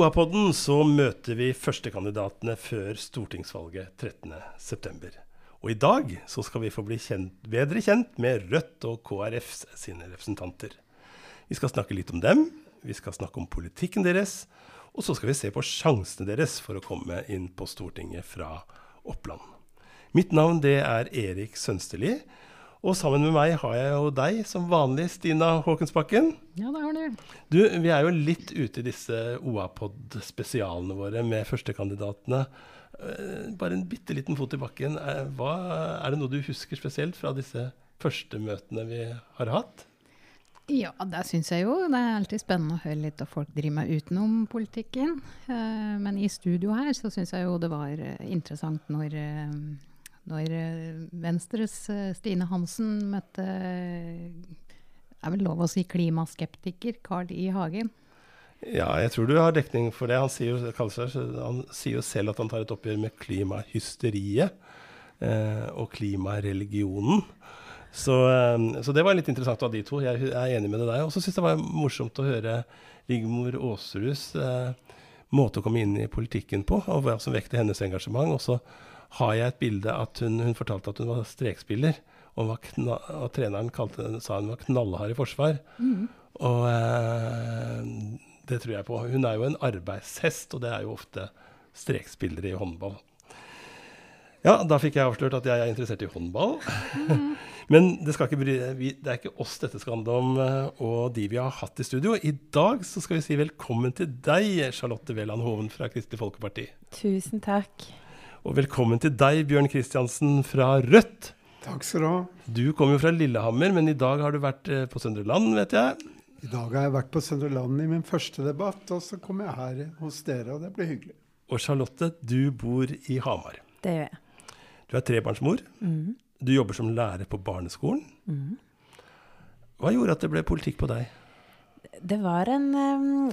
OA-podden så møter vi førstekandidatene før stortingsvalget 13.9. Og i dag så skal vi få bli kjent, bedre kjent med Rødt og KrFs sine representanter. Vi skal snakke litt om dem, vi skal snakke om politikken deres, og så skal vi se på sjansene deres for å komme inn på Stortinget fra Oppland. Mitt navn det er Erik Sønsteli. Og sammen med meg har jeg jo deg som vanlig, Stina Håkensbakken. Ja, det har du. Du, Vi er jo litt ute i disse OAPod-spesialene våre med førstekandidatene. Eh, bare en bitte liten fot i bakken. Er, hva, er det noe du husker spesielt fra disse første møtene vi har hatt? Ja, det syns jeg jo. Det er alltid spennende å høre litt hva folk driver med utenom politikken. Eh, men i studio her så syns jeg jo det var eh, interessant når når eh, Venstres eh, Stine Hansen møtte er vel lov å si klimaskeptiker Carl I. Hagen? Ja, jeg tror du har dekning for det. Han sier jo, han sier jo selv at han tar et oppgjør med klimahysteriet eh, og klimareligionen. Så, eh, så, det var litt interessant av de to. Jeg er enig med det der. Og så syns jeg det var morsomt å høre Rigmor Aasruds eh, måte å komme inn i politikken på, og hva som vekte hennes engasjement. Og så har jeg et bilde at hun, hun fortalte at hun var strekspiller. Og, var og treneren kalte, sa hun var knallhard i forsvar. Mm. Og eh, det tror jeg på. Hun er jo en arbeidshest, og det er jo ofte strekspillere i håndball. Ja, da fikk jeg avslørt at jeg er interessert i håndball. Mm. Men det, bry, vi, det, er ikke oss dette skal handle om, eh, og de vi har hatt i studio. I dag så skal vi si velkommen til deg, Charlotte Veland Hoven fra Kristelig Folkeparti. Tusen takk. Og velkommen til deg, Bjørn Kristiansen fra Rødt. Takk skal du ha. Du kommer jo fra Lillehammer, men i dag har du vært eh, på Søndre Land, vet jeg. I dag har jeg vært på Søndre Land i min første debatt, og så kom jeg her hos dere, og det ble hyggelig. Og Charlotte, du bor i Hamar. Det gjør jeg. Du er trebarnsmor. Mm. Du jobber som lærer på barneskolen. Mm. Hva gjorde at det ble politikk på deg? Det var en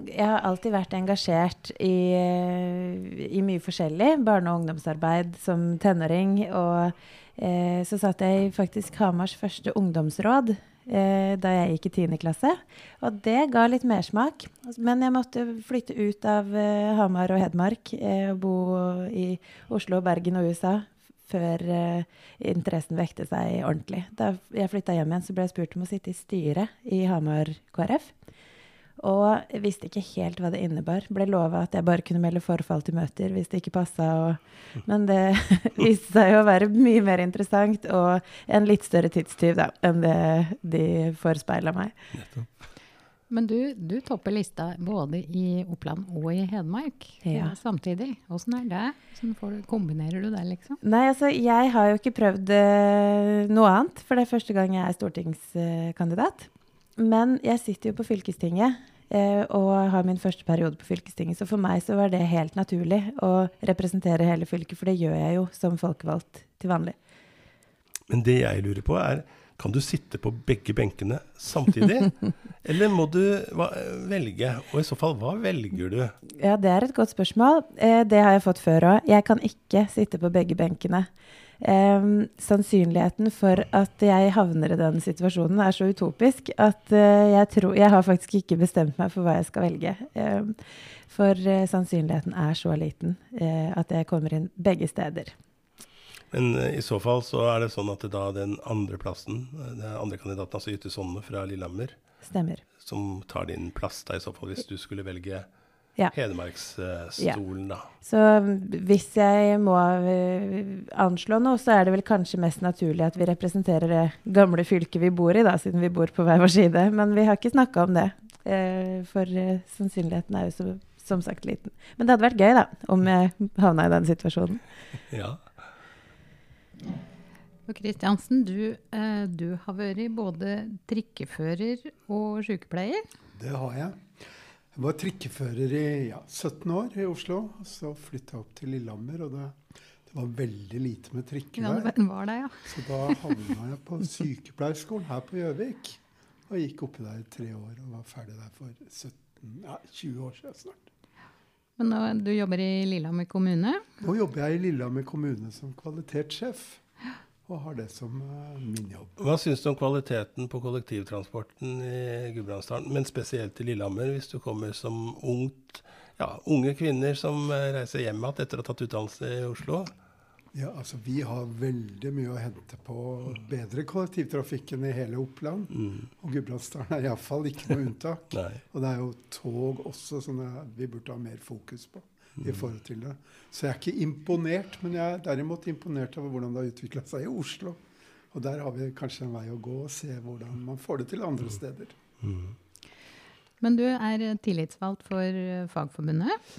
Jeg har alltid vært engasjert i, i mye forskjellig. Barne- og ungdomsarbeid som tenåring. Og eh, så satt jeg i faktisk Hamars første ungdomsråd eh, da jeg gikk i 10. klasse. Og det ga litt mersmak. Men jeg måtte flytte ut av eh, Hamar og Hedmark eh, og bo i Oslo, Bergen og USA før uh, interessen vekte seg ordentlig. Da jeg flytta hjem igjen, så ble jeg spurt om å sitte i styret i Hamar KrF. Og jeg visste ikke helt hva det innebar. Ble lova at jeg bare kunne melde forfall til møter hvis det ikke passa. Men det viste seg å være mye mer interessant og en litt større tidstyv da, enn det de forespeila meg. Men du, du, topper lista både i Oppland og i Hedmark ja. samtidig. Åssen er det? Hvordan kombinerer du det, liksom? Nei, altså, jeg har jo ikke prøvd uh, noe annet, for det er første gang jeg er stortingskandidat. Men jeg sitter jo på fylkestinget eh, og har min første periode på fylkestinget. Så for meg så var det helt naturlig å representere hele fylket, for det gjør jeg jo som folkevalgt til vanlig. Men det jeg lurer på, er kan du sitte på begge benkene samtidig? Eller må du velge? Og i så fall, hva velger du? Ja, Det er et godt spørsmål. Eh, det har jeg fått før òg. Jeg kan ikke sitte på begge benkene. Um, sannsynligheten for at jeg havner i den situasjonen, er så utopisk at uh, jeg, tror, jeg har faktisk ikke bestemt meg for hva jeg skal velge. Um, for sannsynligheten er så liten uh, at jeg kommer inn begge steder. Men i så fall så er det sånn at det da den andre plassen, den andre kandidaten, altså Jytte Sonne fra Lillehammer, Stemmer. som tar din plass da i så fall, hvis du skulle velge ja. Hedmarksstolen, da. Så hvis jeg må eh, anslå noe, så er det vel kanskje mest naturlig at vi representerer det gamle fylket vi bor i, da, siden vi bor på hver vår side. Men vi har ikke snakka om det. Eh, for eh, sannsynligheten er jo så, som sagt liten. Men det hadde vært gøy, da, om jeg havna i den situasjonen. Ja. Og Kristiansen, du, du har vært både trikkefører og sykepleier? Det har jeg. Jeg var trikkefører i ja, 17 år i Oslo. Så flytta jeg opp til Lillehammer, og det, det, var veldig lite med trikker ja, der. Det var det, ja. Så da havna jeg på sykepleierskolen her på Gjøvik. Og gikk oppi der i tre år og var ferdig der for 17, ja, 20 år siden snart. Men nå, du jobber i Lillehammer kommune? Nå jobber jeg i Lillehammer kommune som kvalitetssjef og har det som uh, min jobb. Hva syns du om kvaliteten på kollektivtransporten i Gudbrandsdalen, men spesielt i Lillehammer, hvis du kommer som ungt ja, unge kvinner som eh, reiser hjem igjen etter å ha tatt utdannelse i Oslo. Ja, altså Vi har veldig mye å hente på å bedre kollektivtrafikken i hele Oppland. Mm. Og Gudbrandsdalen er iallfall ikke noe unntak. Og det er jo tog også som vi burde ha mer fokus på. I forhold til det. Så jeg er ikke imponert, men jeg er derimot imponert over hvordan det har utvikla seg i Oslo. Og der har vi kanskje en vei å gå og se hvordan man får det til andre steder. Mm. Men du er tillitsvalgt for eh, Fagforbundet.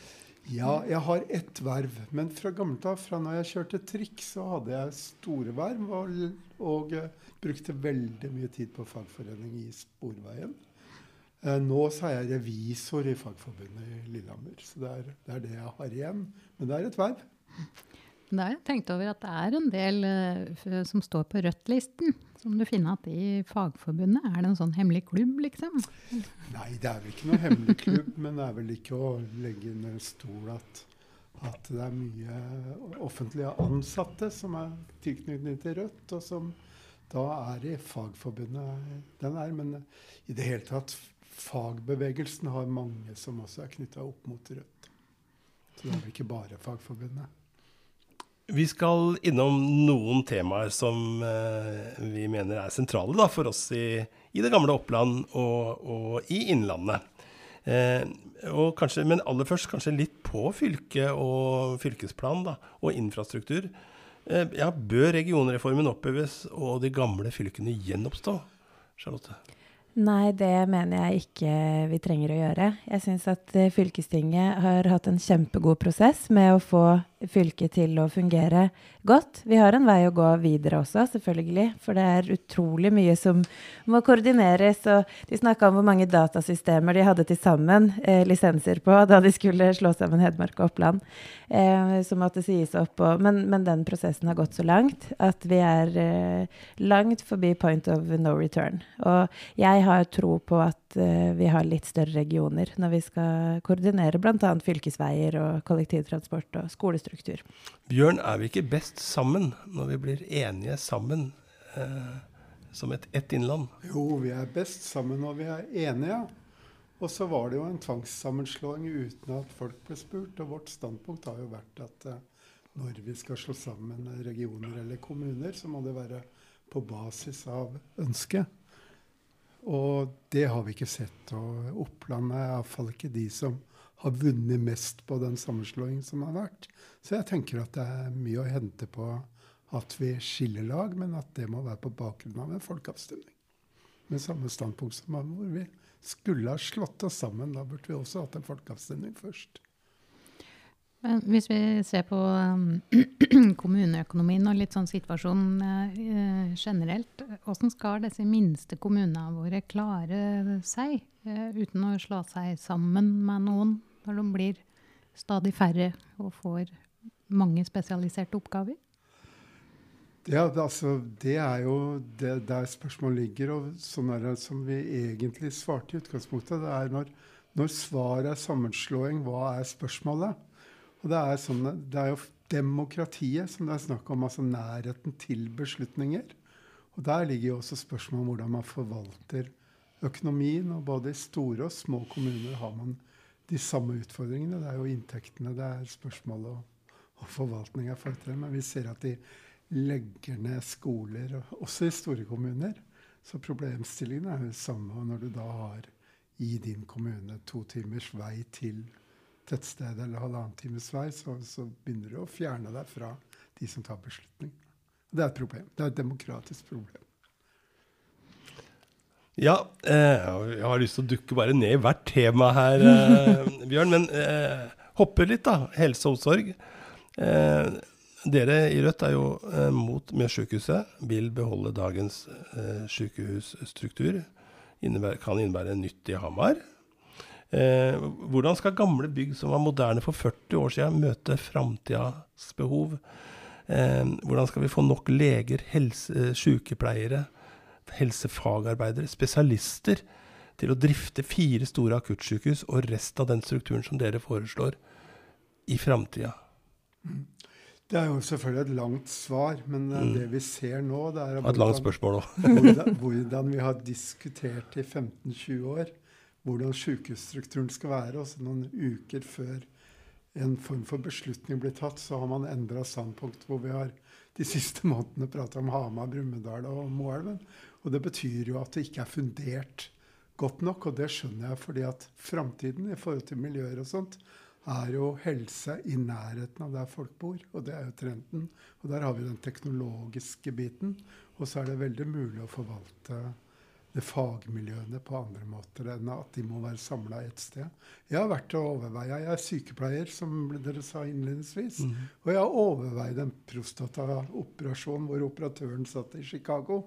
Ja, jeg har ett verv, men fra gammelt av, fra når jeg kjørte trikk, så hadde jeg store verv og, og eh, brukte veldig mye tid på fagforening i Sporveien. Eh, nå så er jeg revisor i Fagforbundet i Lillehammer, så det er, det er det jeg har igjen. Men det er et verv. Da har jeg tenkt over at det er en del eh, som står på Rødt-listen, som du finner at i Fagforbundet. Er det en sånn hemmelig klubb, liksom? Nei, det er vel ikke noe hemmelig klubb, men det er vel ikke å legge under en stol at, at det er mye offentlige ansatte som er tilknyttet til Rødt, og som da er i Fagforbundet den er. Men i det hele tatt, fagbevegelsen har mange som også er knytta opp mot Rødt. Så det er vel ikke bare Fagforbundet. Vi skal innom noen temaer som eh, vi mener er sentrale da, for oss i, i det gamle Oppland og, og i Innlandet. Eh, og kanskje, men aller først kanskje litt på fylke og fylkesplan da, og infrastruktur. Eh, ja, bør regionreformen oppheves og de gamle fylkene gjenoppstå? Charlotte? Nei, det mener jeg ikke vi trenger å gjøre. Jeg syns at eh, fylkestinget har hatt en kjempegod prosess med å få fylket til å fungere godt. Vi har en vei å gå videre også, selvfølgelig. For det er utrolig mye som må koordineres. Og de snakka om hvor mange datasystemer de hadde til sammen eh, lisenser på da de skulle slå sammen Hedmark og Oppland. Eh, som måtte sies opp. Og, men, men den prosessen har gått så langt at vi er eh, langt forbi point of no return. Og jeg har tro på at eh, vi har litt større regioner når vi skal koordinere bl.a. fylkesveier og kollektivtransport og skolestruktur. Bjørn, er vi ikke best sammen når vi blir enige sammen eh, som et ett innland? Jo, vi er best sammen når vi er enige. Og så var det jo en tvangssammenslåing uten at folk ble spurt. Og vårt standpunkt har jo vært at eh, når vi skal slå sammen regioner eller kommuner, så må det være på basis av ønske. Og det har vi ikke sett. Og Oppland er iallfall ikke de som har vunnet mest på den sammenslåingen som har vært. Så jeg tenker at det er mye å hente på at vi skiller lag, men at det må være på bakgrunn av en folkeavstemning. Med samme standpunkt som hvor vi skulle ha slått oss sammen. Da burde vi også hatt en folkeavstemning først. Men hvis vi ser på um, kommuneøkonomien og litt sånn situasjonen eh, generelt, hvordan skal disse minste kommunene våre klare seg eh, uten å slå seg sammen med noen når de blir stadig færre og får mange spesialiserte oppgaver? Ja, altså, det er jo det, der spørsmålet ligger, og sånn er det som vi egentlig svarte i utgangspunktet. Det er når, når svaret er sammenslåing, hva er spørsmålet? Og det er, sånn, det er jo demokratiet som det er snakk om, altså nærheten til beslutninger. Og der ligger jo også spørsmålet om hvordan man forvalter økonomien. Og både i store og små kommuner har man de samme utfordringene. Det er jo inntektene, det er spørsmålet og, og forvaltning av forhold. Men vi ser at de legger ned skoler, også i store kommuner. Så problemstillingen er jo samme. Og når du da har i din kommune to timers vei til tettstedet eller halvannen times vei, så, så begynner du å fjerne deg fra de som tar beslutning. Det er et problem. Det er et demokratisk problem. Ja, eh, jeg har lyst til å dukke bare ned i hvert tema her, eh, Bjørn. Men eh, hoppe litt, da. Helse og omsorg. Dere i Rødt er jo mot Mjøssykehuset. Vil beholde dagens eh, sykehusstruktur. Kan innebære nytt i Hamar. Eh, hvordan skal gamle bygg som var moderne for 40 år siden, møte framtidas behov? Eh, hvordan skal vi få nok leger, helse, sykepleiere, helsefagarbeidere, spesialister, til å drifte fire store akuttsykehus og resten av den strukturen som dere foreslår, i framtida? Det er jo selvfølgelig et langt svar, men eh, Mm. det vi ser nå, det er et langt spørsmål òg. hvordan, hvordan vi har diskutert i 15-20 år hvordan sykehusstrukturen skal være. Og så noen uker før en form for beslutning blir tatt, så har man endra standpunkt. Hvor vi har de siste månedene prata om Hamar, Brumunddal og Moelven. Og det betyr jo at det ikke er fundert godt nok. Og det skjønner jeg fordi at framtiden i forhold til miljøer og sånt er jo helse i nærheten av der folk bor. Og det er jo trenden. Og der har vi den teknologiske biten. Og så er det veldig mulig å forvalte det fagmiljøene på andre måter enn at de må være samla ett sted. Jeg har vært og overveia Jeg er sykepleier, som dere sa innledningsvis. Mm. Og jeg har overveid en prostataoperasjon hvor operatøren satt i Chicago.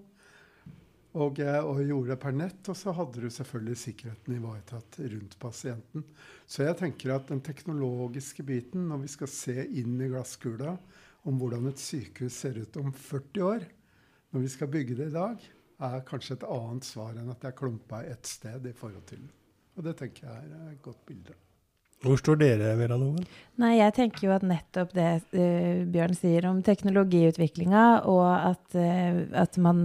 Og, eh, og gjorde det per nett. Og så hadde du selvfølgelig sikkerheten ivaretatt rundt pasienten. Så jeg tenker at den teknologiske biten, når vi skal se inn i glasskula om hvordan et sykehus ser ut om 40 år, når vi skal bygge det i dag, er kanskje et annet svar enn at det er klumpa ett sted i forhold til Og det tenker jeg er et godt bilde. Hvor står dere, Vera Noven? Nei, Jeg tenker jo at nettopp det uh, Bjørn sier om teknologiutviklinga, og at, uh, at, man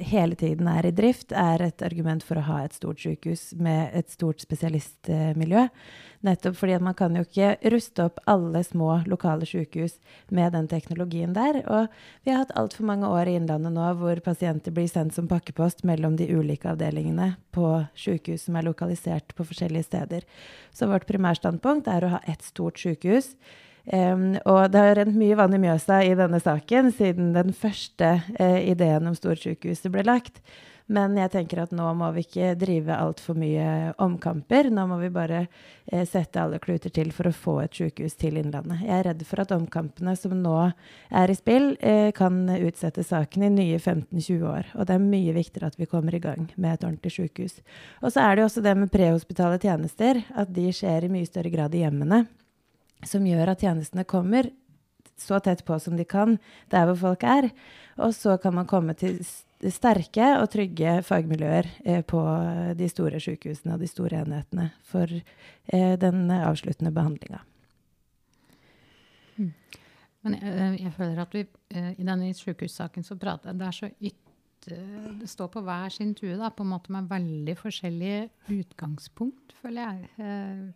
hele tiden er i drift, er et argument for å ha et stort sykehus med et stort spesialistmiljø. Uh, Nettopp fordi at man kan jo ikke ruste opp alle små lokale sykehus med den teknologien der. Og vi har hatt altfor mange år i Innlandet nå hvor pasienter blir sendt som pakkepost mellom de ulike avdelingene på sykehus som er lokalisert på forskjellige steder. Så vårt primærstandpunkt er å ha ett stort sykehus. Um, og det har rent mye vann i Mjøsa i denne saken siden den første uh, ideen om storsykehuset ble lagt. Men jeg tenker at nå må vi ikke drive altfor mye omkamper. Nå må vi bare eh, sette alle kluter til for å få et sykehus til Innlandet. Jeg er redd for at omkampene som nå er i spill, eh, kan utsette saken i nye 15-20 år. Og det er mye viktigere at vi kommer i gang med et ordentlig sykehus. Og så er det jo også det med prehospitale tjenester, at de skjer i mye større grad i hjemmene. Som gjør at tjenestene kommer så tett på som de kan der hvor folk er. Og så kan man komme til sterke og trygge fagmiljøer eh, på de store sykehusene og de store enhetene for eh, den avsluttende behandlinga. Mm. Men jeg, eh, jeg, føler at vi i denne sykehussaken så prater det er så eh, Det står på hver sin tue, da, på en måte med veldig forskjellige utgangspunkt, føler jeg.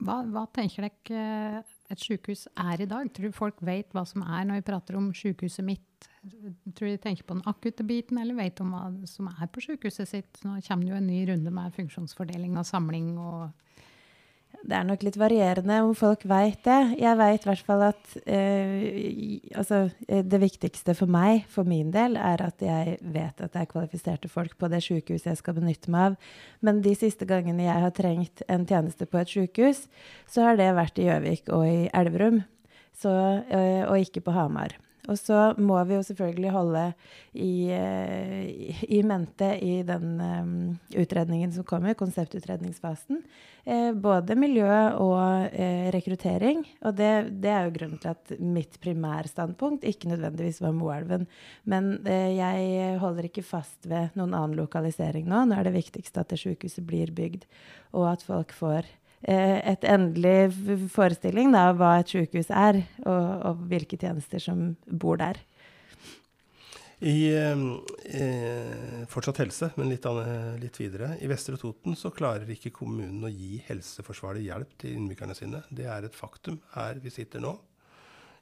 Hva, hva tenker dere et sykehus er i dag? Tror du folk vet hva som er når vi prater om sykehuset mitt? Tror du de tenker på den akutte biten, eller vet om hva som er på sykehuset sitt? Nå kommer det jo en ny runde med funksjonsfordeling og samling og det er nok litt varierende om folk veit det. Jeg veit i hvert fall at eh, altså, eh, det viktigste for meg, for min del, er at jeg vet at det er kvalifiserte folk på det sjukehuset jeg skal benytte meg av. Men de siste gangene jeg har trengt en tjeneste på et sykehus, så har det vært i Gjøvik og i Elverum, så, eh, og ikke på Hamar. Og så må vi jo selvfølgelig holde i, eh, i mente i den um, utredningen som kommer, konseptutredningsfasen, eh, både miljø og eh, rekruttering. Og det, det, er jo grunnen til at mitt primærstandpunkt ikke nødvendigvis var Moelven. Men eh, jeg holder ikke fast ved noen annen lokalisering nå. Nå er det viktigste at det sykehuset blir bygd, og at folk får Eh, et endelig forestilling av hva et sykehus er, og, og, hvilke tjenester som bor der. I eh, fortsatt helse, men litt, litt, videre. I Vestre Toten så klarer ikke kommunen å gi helseforsvarlig hjelp til innbyggerne sine. Det er et faktum her vi sitter nå.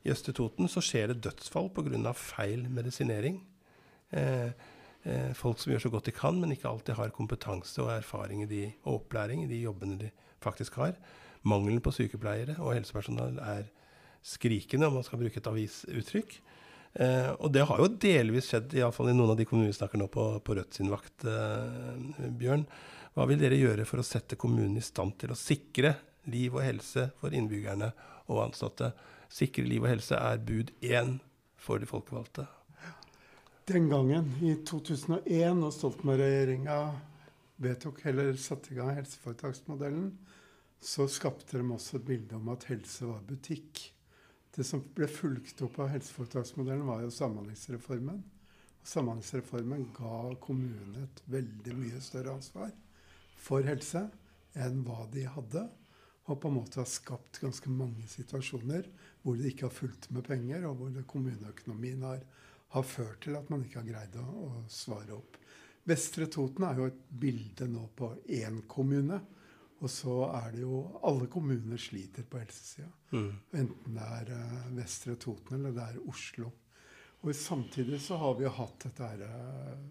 I Østre Toten så skjer det dødsfall pga. feil medisinering. Eh, eh, folk som gjør så godt de kan, men ikke alltid har kompetanse og erfaring de, og opplæring i de jobbene de faktisk har. Mangelen på sykepleiere og helsepersonell er skrikende, om man skal bruke et avisuttrykk. Eh, og det har jo delvis skjedd, iallfall i noen av de kommunene vi snakker nå på, på Rødt sin vakt, eh, Bjørn. Hva vil dere gjøre for å sette kommunen i stand til å sikre liv og helse for innbyggerne og ansatte? Sikre liv og helse er bud én for de folkevalgte. Den gangen, i 2001, og Stoltenberg-regjeringa vedtok eller satte i gang helseforetaksmodellen, så skapte de også et bilde om at helse var butikk. Det som ble fulgt opp av helseforetaksmodellen, var jo Samhandlingsreformen. Og Samhandlingsreformen ga kommunene et veldig mye større ansvar for helse enn hva de hadde. Og på en måte har skapt ganske mange situasjoner hvor det ikke har fulgt med penger, og hvor kommuneøkonomien har, har ført til at man ikke har greid å, å svare opp. Vestre Toten er jo et bilde nå på én kommune. Og så er det jo Alle kommuner sliter på helsesida. Mm. Enten det er uh, Vestre Toten eller det er Oslo. Og samtidig så har vi jo hatt dette her uh,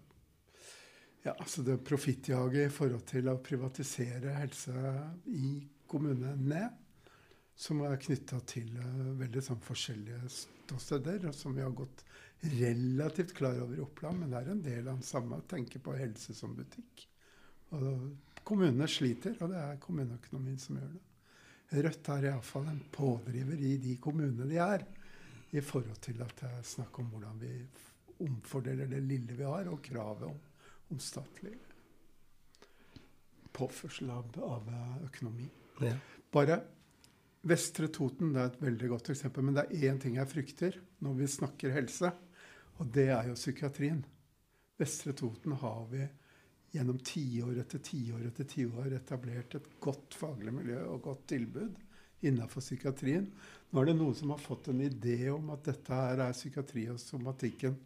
ja, altså det profittjaget i forhold til å privatisere helse i kommunene, som er knytta til uh, veldig sånn forskjellige ståsteder, og som vi har gått relativt klar over i Oppland, men det er en del av den samme. Tenke på helse som butikk. Og kommunene sliter, og det er kommuneøkonomien som gjør det. Rødt er iallfall en pådriver i de kommunene de er, i forhold til at det er snakk om hvordan vi omfordeler det lille vi har, og kravet om, om statlig påførsel av, av økonomi. Ja. Bare Vestre Toten det er et veldig godt eksempel, men det er én ting jeg frykter når vi snakker helse, og det er jo psykiatrien. Vestre Toten har vi gjennom tiår etter tiår etter tiår etablert et godt faglig miljø og godt tilbud innenfor psykiatrien. Nå er det noen som har fått en idé om at dette her er psykiatri og somatikken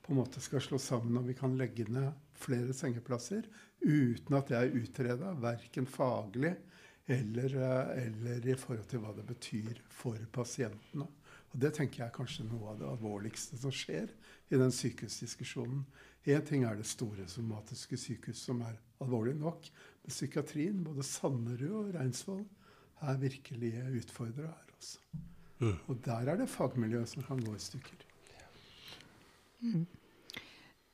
på en måte skal slå sammen, og vi kan legge ned flere sengeplasser uten at det er utreda, verken faglig eller, eh, eller, i forhold til hva det betyr for pasientene. Og Det tenker jeg er kanskje noe av det alvorligste som skjer i den sykehusdiskusjonen. Én ting er det store somatiske sykehus, som er alvorlig nok. Men psykiatrien, både Sanderud og Reinsvoll, er virkelig utfordra her. Også. Mm. Og der er det fagmiljøet som kan gå i stykker. Mm.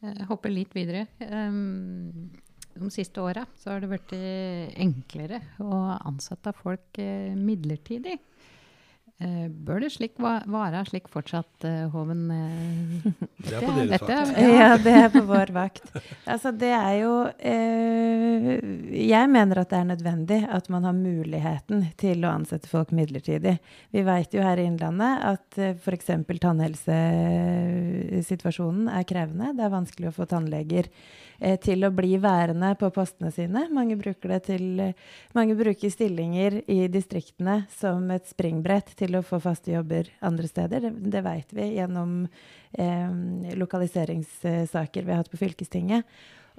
Jeg hopper litt videre. Um, de siste åra har det blitt enklere å ansette folk uh, midlertidig. Uh, bør det slik være slik fortsatt, uh, Hoven? det er på deres vakt. Ja, det er på vår vakt. Altså, det er jo Jeg mener at det er nødvendig at man har muligheten til å ansette folk midlertidig. Vi vet jo her i Innlandet at uh, f.eks. tannhelsesituasjonen er krevende. Det er vanskelig å få tannleger eh, til å bli værende på postene sine. Mange bruker, til, mange bruker stillinger i distriktene som et springbrett til å få faste jobber andre steder. Det, det vet vi gjennom eh, lokaliseringssaker vi har hatt på fylkestinget.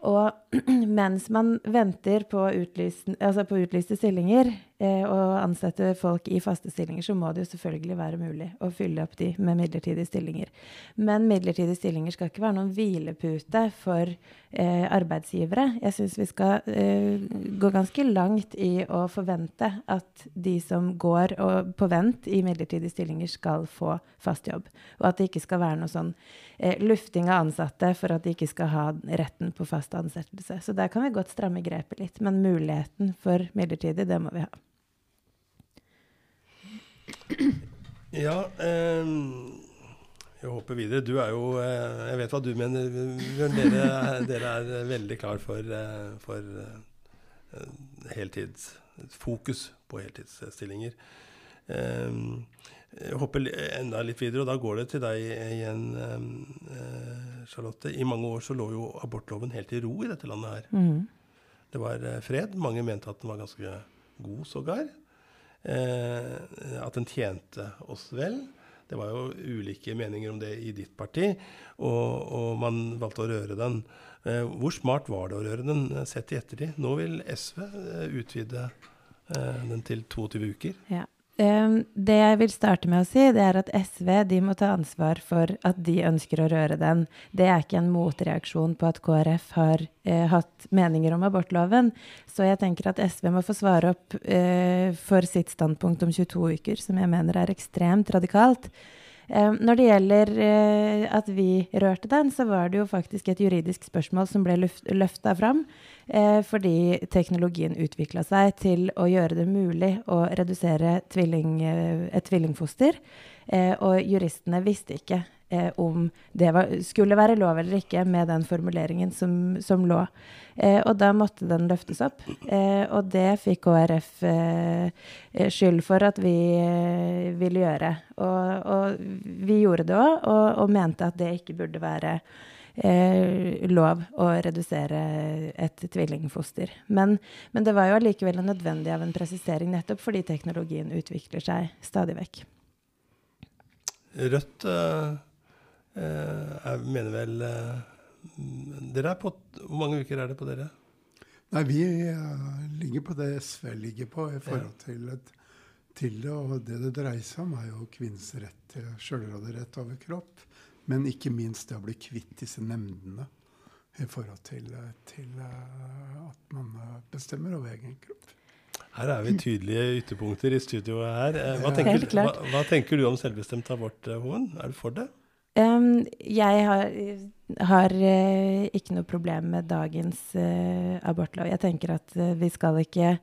Og mens man venter på, utlysen, altså på utlyste stillinger eh, og ansette folk i faste stillinger, så må det jo selvfølgelig være mulig å fylle opp de med midlertidige stillinger. Men midlertidige stillinger skal ikke være noen hvilepute for eh, arbeidsgivere. Jeg syns vi skal eh, gå ganske langt i å forvente at de som går på vent i midlertidige stillinger, skal få fast jobb. Og at det ikke skal være noe sånn eh, lufting av ansatte for at de ikke skal ha retten på fast ansettelse. Så der kan vi godt stramme grepet litt. Men muligheten for midlertidig, det må vi ha. Ja eh, Jeg håper videre. Du er jo eh, Jeg vet hva du mener, Dere, dere er veldig klar for, eh, for eh, heltids Fokus på heltidsstillinger. Eh, jeg hopper enda litt videre, og da går det til deg igjen, eh, Charlotte. I mange år så lå jo abortloven helt i ro i dette landet her. Mm. Det var fred. Mange mente at den var ganske god, sågar. Eh, at den tjente oss vel. Det var jo ulike meninger om det i ditt parti, og, og man valgte å røre den. Eh, hvor smart var det å røre den, sett i ettertid? Nå vil SV eh, utvide eh, den til 22 uker. Ja. Det jeg vil starte med å si, det er at SV de må ta ansvar for at de ønsker å røre den. Det er ikke en motreaksjon på at KrF har eh, hatt meninger om abortloven. Så jeg tenker at SV må få svare opp eh, for sitt standpunkt om 22 uker, som jeg mener er ekstremt radikalt. Når det gjelder uh, at vi rørte den, så var det jo faktisk et juridisk spørsmål som ble løfta fram. Eh, fordi teknologien utvikla seg til å gjøre det mulig å redusere tvilling, eh, et tvillingfoster. Eh, og juristene visste ikke eh, om det var, skulle være lov eller ikke med den formuleringen som, som lå. Eh, og da måtte den løftes opp. Eh, og det fikk KrF skyld for at vi ville gjøre. Og, og vi gjorde det òg, og, og, mente at det ikke burde være eh, lov å redusere et tvillingfoster. Men, men det var jo allikevel nødvendig av en presisering, nettopp fordi teknologien utvikler seg stadig vekk. Rødt eh, eh, mener vel eh, dere er på, Hvor mange uker er det på dere? Nei, vi uh, ligger på det SV ligger på i forhold til, et, til, det. Og det det dreier seg om, er jo kvinnens rett til sjølråderett over kropp. Men ikke minst det å bli kvitt disse nemndene i forhold til, til at man bestemmer over egen kropp. Her er vi tydelige ytterpunkter i studioet her. Hva tenker, hva, hva tenker du om selvbestemt abort, Hoen? Er du for det? Jeg har, har uh, ikke noe problem med dagens uh, abortlov. Jeg tenker at uh, vi skal ikke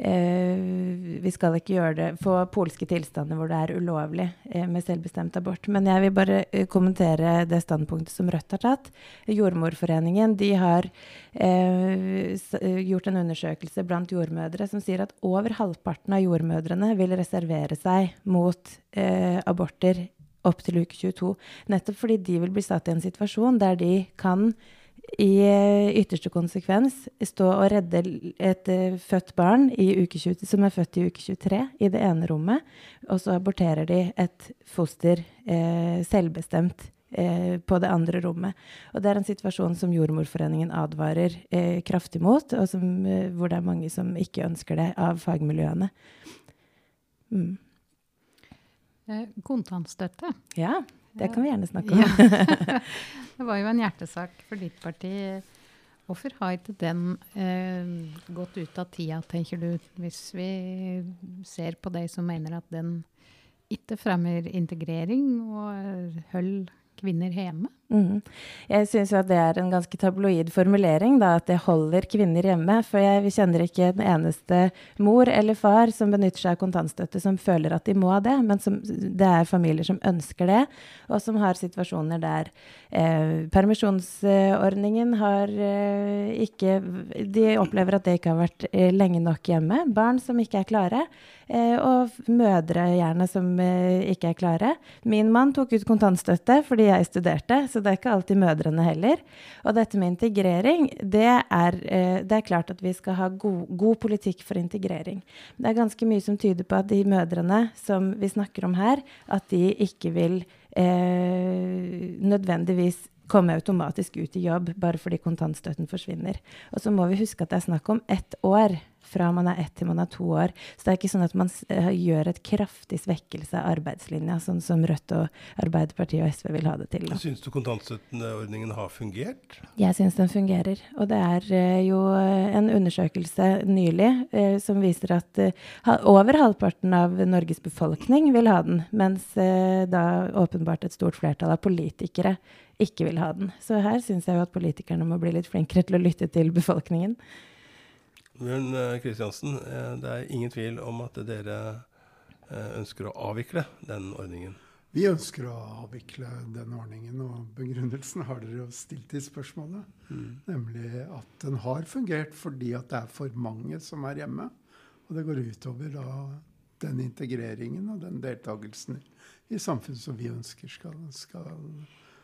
Vi skal ikke gjøre det få polske tilstander hvor det er ulovlig med selvbestemt abort. Men jeg vil bare kommentere det standpunktet som Rødt har tatt. Jordmorforeningen de har gjort en undersøkelse blant jordmødre som sier at over halvparten av jordmødrene vil reservere seg mot aborter opp til uke 22. Nettopp fordi de vil bli satt i en situasjon der de kan i eh, ytterste konsekvens stå og redde et uh, født barn 20, som er født i uke 23, i det ene rommet, og så aborterer de et foster eh, selvbestemt eh, på det andre rommet. Og det er en situasjon som Jordmorforeningen advarer kraftig mot, og som, hvor det er mange som ikke ønsker det av fagmiljøene. Mm. Eh, kontantstøtte. Ja, det kan vi gjerne snakke om. Ja. det var jo en hjertesak for ditt parti. Hvorfor har ikke den eh, gått ut av tida, tenker du, hvis vi ser på de som mener at den ikke fremmer integrering og holder kvinner hjemme? Mm. Jeg syns at det er en ganske tabloid formulering, da, at det holder kvinner hjemme. For jeg kjenner ikke en eneste mor eller far som benytter seg av kontantstøtte, som føler at de må det. Men som, det er familier som ønsker det, og som har situasjoner der eh, permisjonsordningen har eh, ikke De opplever at det ikke har vært eh, lenge nok hjemme. Barn som ikke er klare. Eh, og mødre gjerne som eh, ikke er klare. Min mann tok ut kontantstøtte fordi jeg studerte. så det er ikke alltid mødrene heller. Og dette med integrering, det er, eh, det er klart at vi skal ha god, god, politikk for integrering. Det er ganske mye som tyder på at de mødrene som vi snakker om her, at de ikke vil eh, nødvendigvis komme automatisk ut i jobb bare fordi kontantstøtten forsvinner. Og så må vi huske at det er snakk om ett år fra man er ett til man er to år. Så det er ikke sånn at man uh, gjør et kraftig svekkelse av arbeidslinja, sånn som Rødt og Arbeiderpartiet og SV vil ha det til. Da. Syns du kontantstøtteordningen har fungert? Jeg syns den fungerer. Og det er uh, jo en undersøkelse nylig som viser at over halvparten av Norges befolkning vil ha den, mens da åpenbart et stort flertall av politikere ikke vil ha den. Så her syns jeg jo at politikerne må bli litt flinkere til å lytte til befolkningen. Bjørn Kristiansen, eh, eh, det er ingen tvil om at dere eh, ønsker å avvikle den ordningen? Vi ønsker å avvikle den ordningen, og begrunnelsen har dere jo stilt i spørsmålet. Mm. Nemlig at den har fungert fordi at det er for mange som er hjemme. Og det går utover da den integreringen og den deltakelsen i samfunnet som vi ønsker skal, skal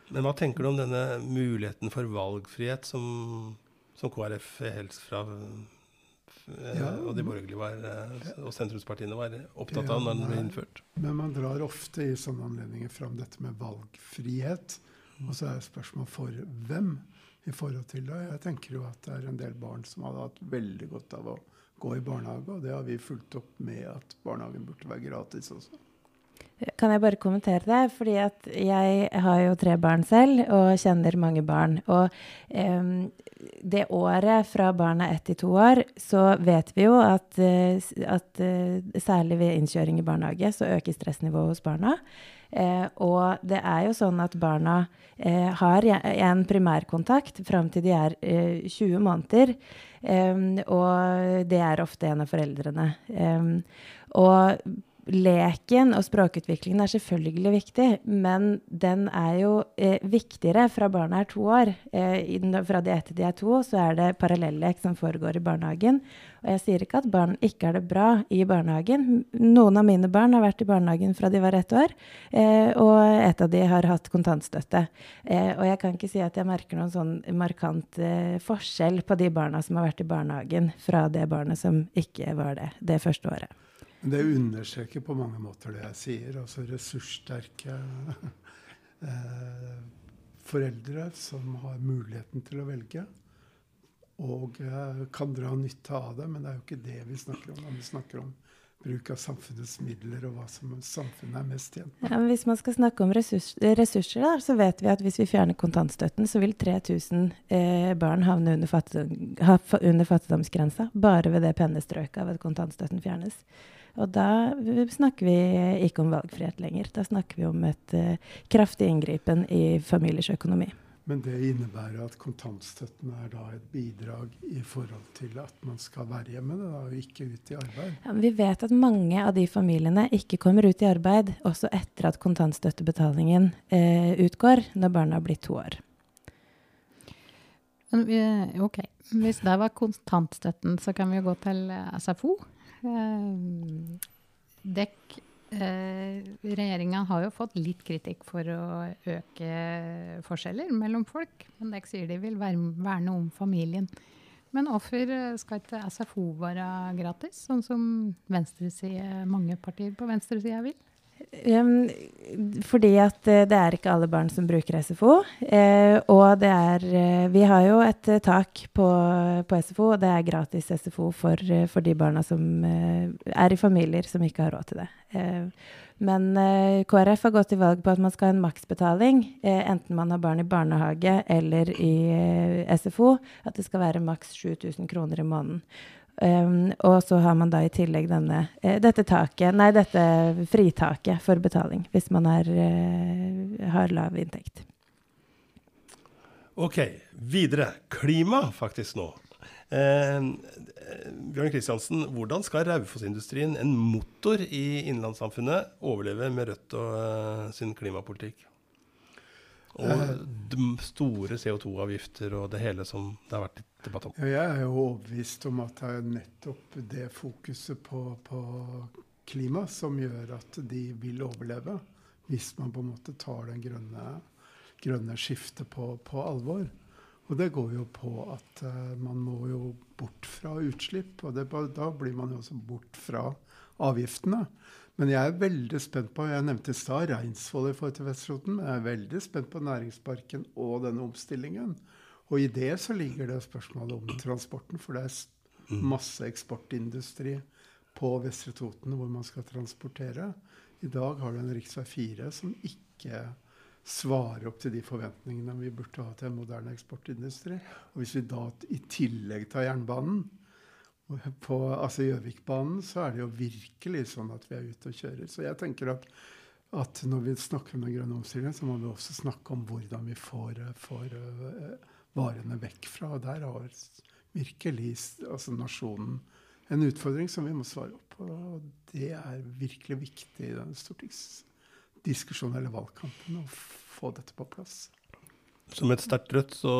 Men hva tenker du om denne muligheten for valgfrihet som, som KrF helst fra Eh, ja. og de borgerlige var, eh, og sentrumspartiene var opptatt av når den ble innført. Men man drar ofte i sånne anledninger fram dette med valgfrihet. Og så er spørsmålet for hvem i forhold til det. Jeg tenker jo at det er en del barn som hadde hatt veldig godt av å gå i barnehage, og det har vi fulgt opp med at barnehagen burde være gratis også. Kan jeg bare kommentere det? Fordi at jeg har jo tre barn selv og kjenner mange barn. Og um, det året fra barna er ett til to år, så vet vi jo at, uh, at uh, særlig ved innkjøring i barnehage så øker stressnivået hos barna. Eh, og det er jo sånn at barna har en primærkontakt fram til de er 20 måneder. Og det er ofte en av foreldrene. Og leken og språkutviklingen er selvfølgelig viktig, men den er jo eh, viktigere fra barna er to år. Eh, fra de etter de er to, så er det parallellek som foregår i barnehagen. Og jeg sier ikke at barn ikke har det bra i barnehagen. Noen av mine barn har vært i barnehagen fra de var ett år, eh, og et av de har hatt kontantstøtte. Eh, og jeg kan ikke si at jeg merker noen sånn markant eh, forskjell på de barna som har vært i barnehagen, fra det barnet som ikke var det det første året. Det understreker på mange måter det jeg sier. Altså ressurssterke eh, foreldre som har muligheten til å velge, og eh, kan dra nytte av det. Men det er jo ikke det vi snakker om vi snakker om bruk av samfunnets midler og hva som samfunnet er mest tjent med. Ja, hvis man skal snakke om ressurs, ressurser, så vet vi at hvis vi fjerner kontantstøtten, så vil 3000 eh, barn havne under, fattigdom, under fattigdomsgrensa bare ved det pennestrøket av at kontantstøtten fjernes. Og da snakker vi ikke om valgfrihet lenger. Da snakker vi om et uh, kraftig inngripen i familiers økonomi. Men det innebærer at kontantstøtten er da et bidrag i forhold til at man skal være hjemme da, og ikke ut i arbeid? Ja, vi vet at mange av de familiene ikke kommer ut i arbeid også etter at kontantstøttebetalingen eh, utgår, når barna har blitt to år. Men, ok, Hvis det var kontantstøtten, så kan vi jo gå til eh, SFO. Eh, dekk Eh, Regjeringa har jo fått litt kritikk for å øke forskjeller mellom folk. Men Dekk sier de vil verne om familien. Men hvorfor skal ikke SFO være gratis, sånn som mange partier på venstresida vil? Um, fordi at uh, det er ikke alle barn som bruker SFO. Uh, og det er uh, Vi har jo et tak på, på, SFO, og det er gratis SFO for, for de barna som er i familier som ikke har råd til det. men KrF har gått til valg på at man skal ha en maksbetaling, enten man har barn i barnehage eller i SFO. At det skal være maks 7000 kroner i måneden. Um, og så har man da i tillegg denne, uh, dette taket, nei, dette fritaket for betaling hvis man er, uh, har lav inntekt. Ok, videre. Klima faktisk nå. Uh, Bjørn Kristiansen, hvordan skal Raufoss-industrien, en motor i innlandssamfunnet, overleve med Rødt og sin klimapolitikk? Og store CO2-avgifter og det hele som det har vært debatt jeg er jo overbevist om at det er nettopp det fokuset på, på klima som gjør at de vil overleve. Hvis man på en måte tar den grønne, grønne skiftet på, på, alvor. Og det går jo på at uh, man må jo bort fra utslipp. Og det, da blir man jo også bort fra avgiftene. Men jeg er veldig spent på Jeg nevnte stad Reinsvoll i forhold til Vesterålen. Men jeg er veldig spent på næringsparken og denne omstillingen. Og i det så ligger det spørsmålet om transporten. For det er mm. masse eksportindustri på Vestre Toten hvor man skal transportere. I dag har du en rv. 4 som ikke svarer opp til de forventningene vi burde ha til en moderne eksportindustri. Og hvis vi da i tillegg tar jernbanen, på altså Gjøvikbanen så er det jo virkelig sånn at vi er ute og kjører. Så jeg tenker at, at når vi snakker om den grønne omstillingen, så må vi også snakke om hvordan vi får, får uh, varene vekk fra. Og der har virkelig altså nasjonen en utfordring som vi må svare opp på. Og det er virkelig viktig i den stortingsdiskusjonen eller valgkampen å få dette på plass. Som et sterkt Rødt så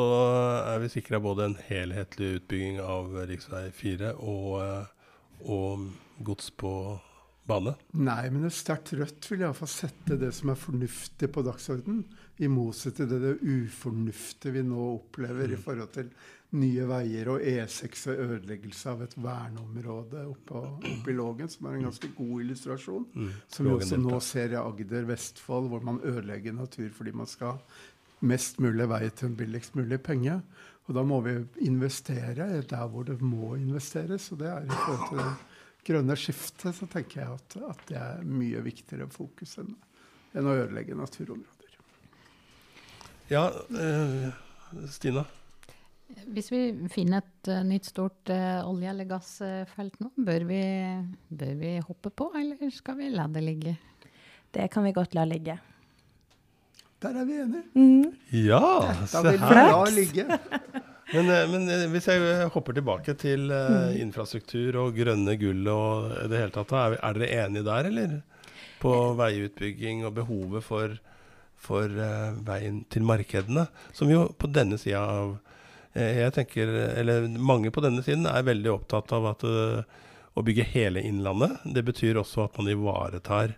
er vi sikra både en helhetlig utbygging av rv. 4 og, eh, og gods på bane. Nei, men et sterkt Rødt vil iallfall sette det som er fornuftig på dagsordenen, i motsetning til det, det ufornuftige vi nå opplever mm. i forhold til Nye Veier og E6 og ødeleggelse av et verneområde oppe, oppe i Lågen, som er en ganske god illustrasjon. Mm. Som vi også nå ser i Agder, Vestfold, hvor man ødelegger natur fordi man skal mest mulig vei til en billigst mulig penge. Og da må vi investere der hvor det må investeres. Og det er i forhold til grønne skiftet, så tenker jeg at, at det er mye viktigere fokus enn, enn å ødelegge naturområder. Ja, eh, Stina? Hvis vi finner et uh, nytt stort uh, olje- eller gassfelt nå, bør vi, bør vi hoppe på, eller skal vi la det ligge? Det kan vi godt la ligge. Der er vi enige. Mm. Ja, se her. ligge. Men, eh, men, eh, hvis jeg hopper tilbake til uh, infrastruktur og grønne gull og det hele tatt, er, er dere enige der, eller? På veiutbygging og behovet for, for veien til markedene, som jo på denne sida av jeg tenker, eller Mange på denne siden er veldig opptatt av at, å bygge hele Innlandet. Det betyr også at man ivaretar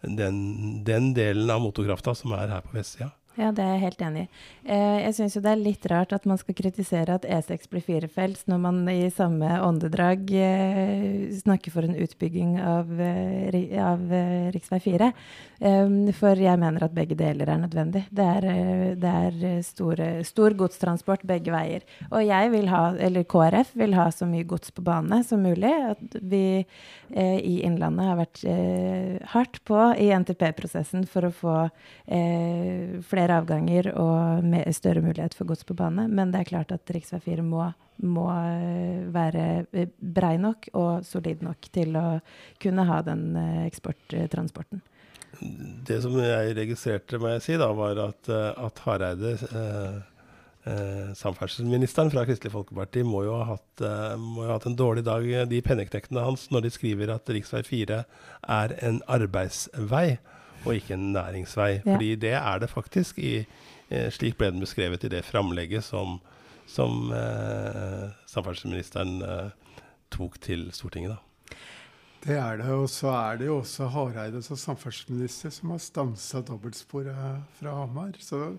den, den delen av motorkrafta som er her på vestsida. Ja, det er jeg helt enig i. Eh, jeg syns jo det er litt rart at man skal kritisere at E6 blir firefelts, når man i samme åndedrag eh, snakker for en utbygging av, eh, av rv. 4. for jeg mener at begge deler er nødvendig. Det er, det er store, stor godstransport begge veier. Og jeg vil ha, eller KrF vil ha så mye gods på bane som mulig. At vi i Innlandet har vært hardt på i NTP-prosessen for å få flere flere avganger og større mulighet for gods på bane. Men det er klart at rv. 4 må, må, eh, være eh, brei nok og solid nok til å kunne ha den eh, eksporttransporten. Det som jeg registrerte, må jeg si, da, var at, at Hareide eh, Eh, samferdselsministeren fra Kristelig Folkeparti må jo, ha hatt, eh, må jo ha hatt en dårlig dag, de penneknektene hans, når de skriver at rv. 4 er en arbeidsvei og ikke en næringsvei. Ja. Fordi det er det faktisk. I, eh, slik ble den beskrevet i det framlegget som, som eh, samferdselsministeren eh, tok til Stortinget. da. Det er det. Og så er det jo også Hareide som samferdselsminister som har stansa dobbeltsporet fra Hamar. Så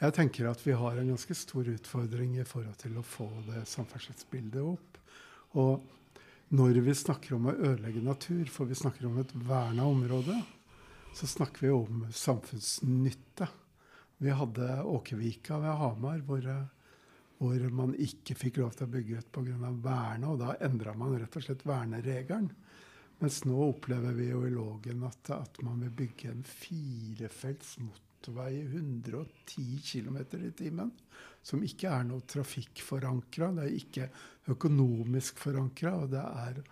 jeg tenker at vi har en ganske stor utfordring i forhold til å få det samferdselsbildet opp. Og når vi snakker om å ødelegge natur, for vi snakker om et verna område, så snakker vi om samfunnsnytte. Vi hadde Åkervika ved Hamar, hvor, hvor, man ikke fikk lov til å bygge ut pga. vernet. Og da endra man rett og slett verneregelen. Mens nå opplever vi jo i Lågen at, at, man vil bygge en firefelts motorvei i 110 km i timen. Som ikke er noe trafikkforankra. Det er ikke økonomisk forankra. Og det er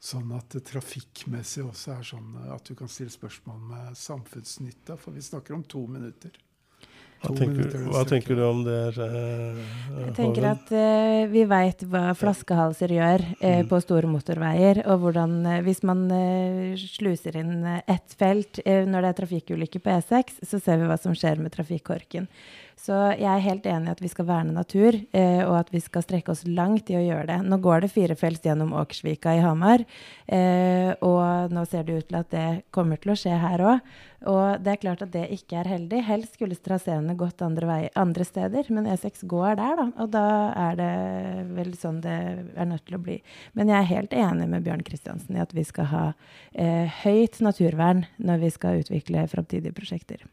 Sånn at det trafikkmessig også er sånn at du kan stille spørsmål med samfunnsnytta, for vi snakker om to minutter. Hva tenker, hva tenker, du om det? Uh, jeg tenker at uh, vi veit hva flaskehalser gjør uh, mm. på store motorveier. Og hvordan Hvis man sluser inn ett felt når det er trafikkulykker på E6, så ser vi hva som skjer med trafikkorken. Så jeg er helt enig i at vi skal verne natur, eh, og at vi skal strekke oss langt i å gjøre det. Nå går det firefelts gjennom Åkersvika i Hamar, eh, og nå ser det ut til at det kommer til å skje her òg. Og det er klart at det ikke er heldig. Helst skulle traseene gått andre, vei, andre steder, men E6 går der, da. Og da er det vel sånn det er nødt til å bli. Men jeg er helt enig med Bjørn Kristiansen i at vi skal ha eh, høyt naturvern når vi skal utvikle framtidige prosjekter.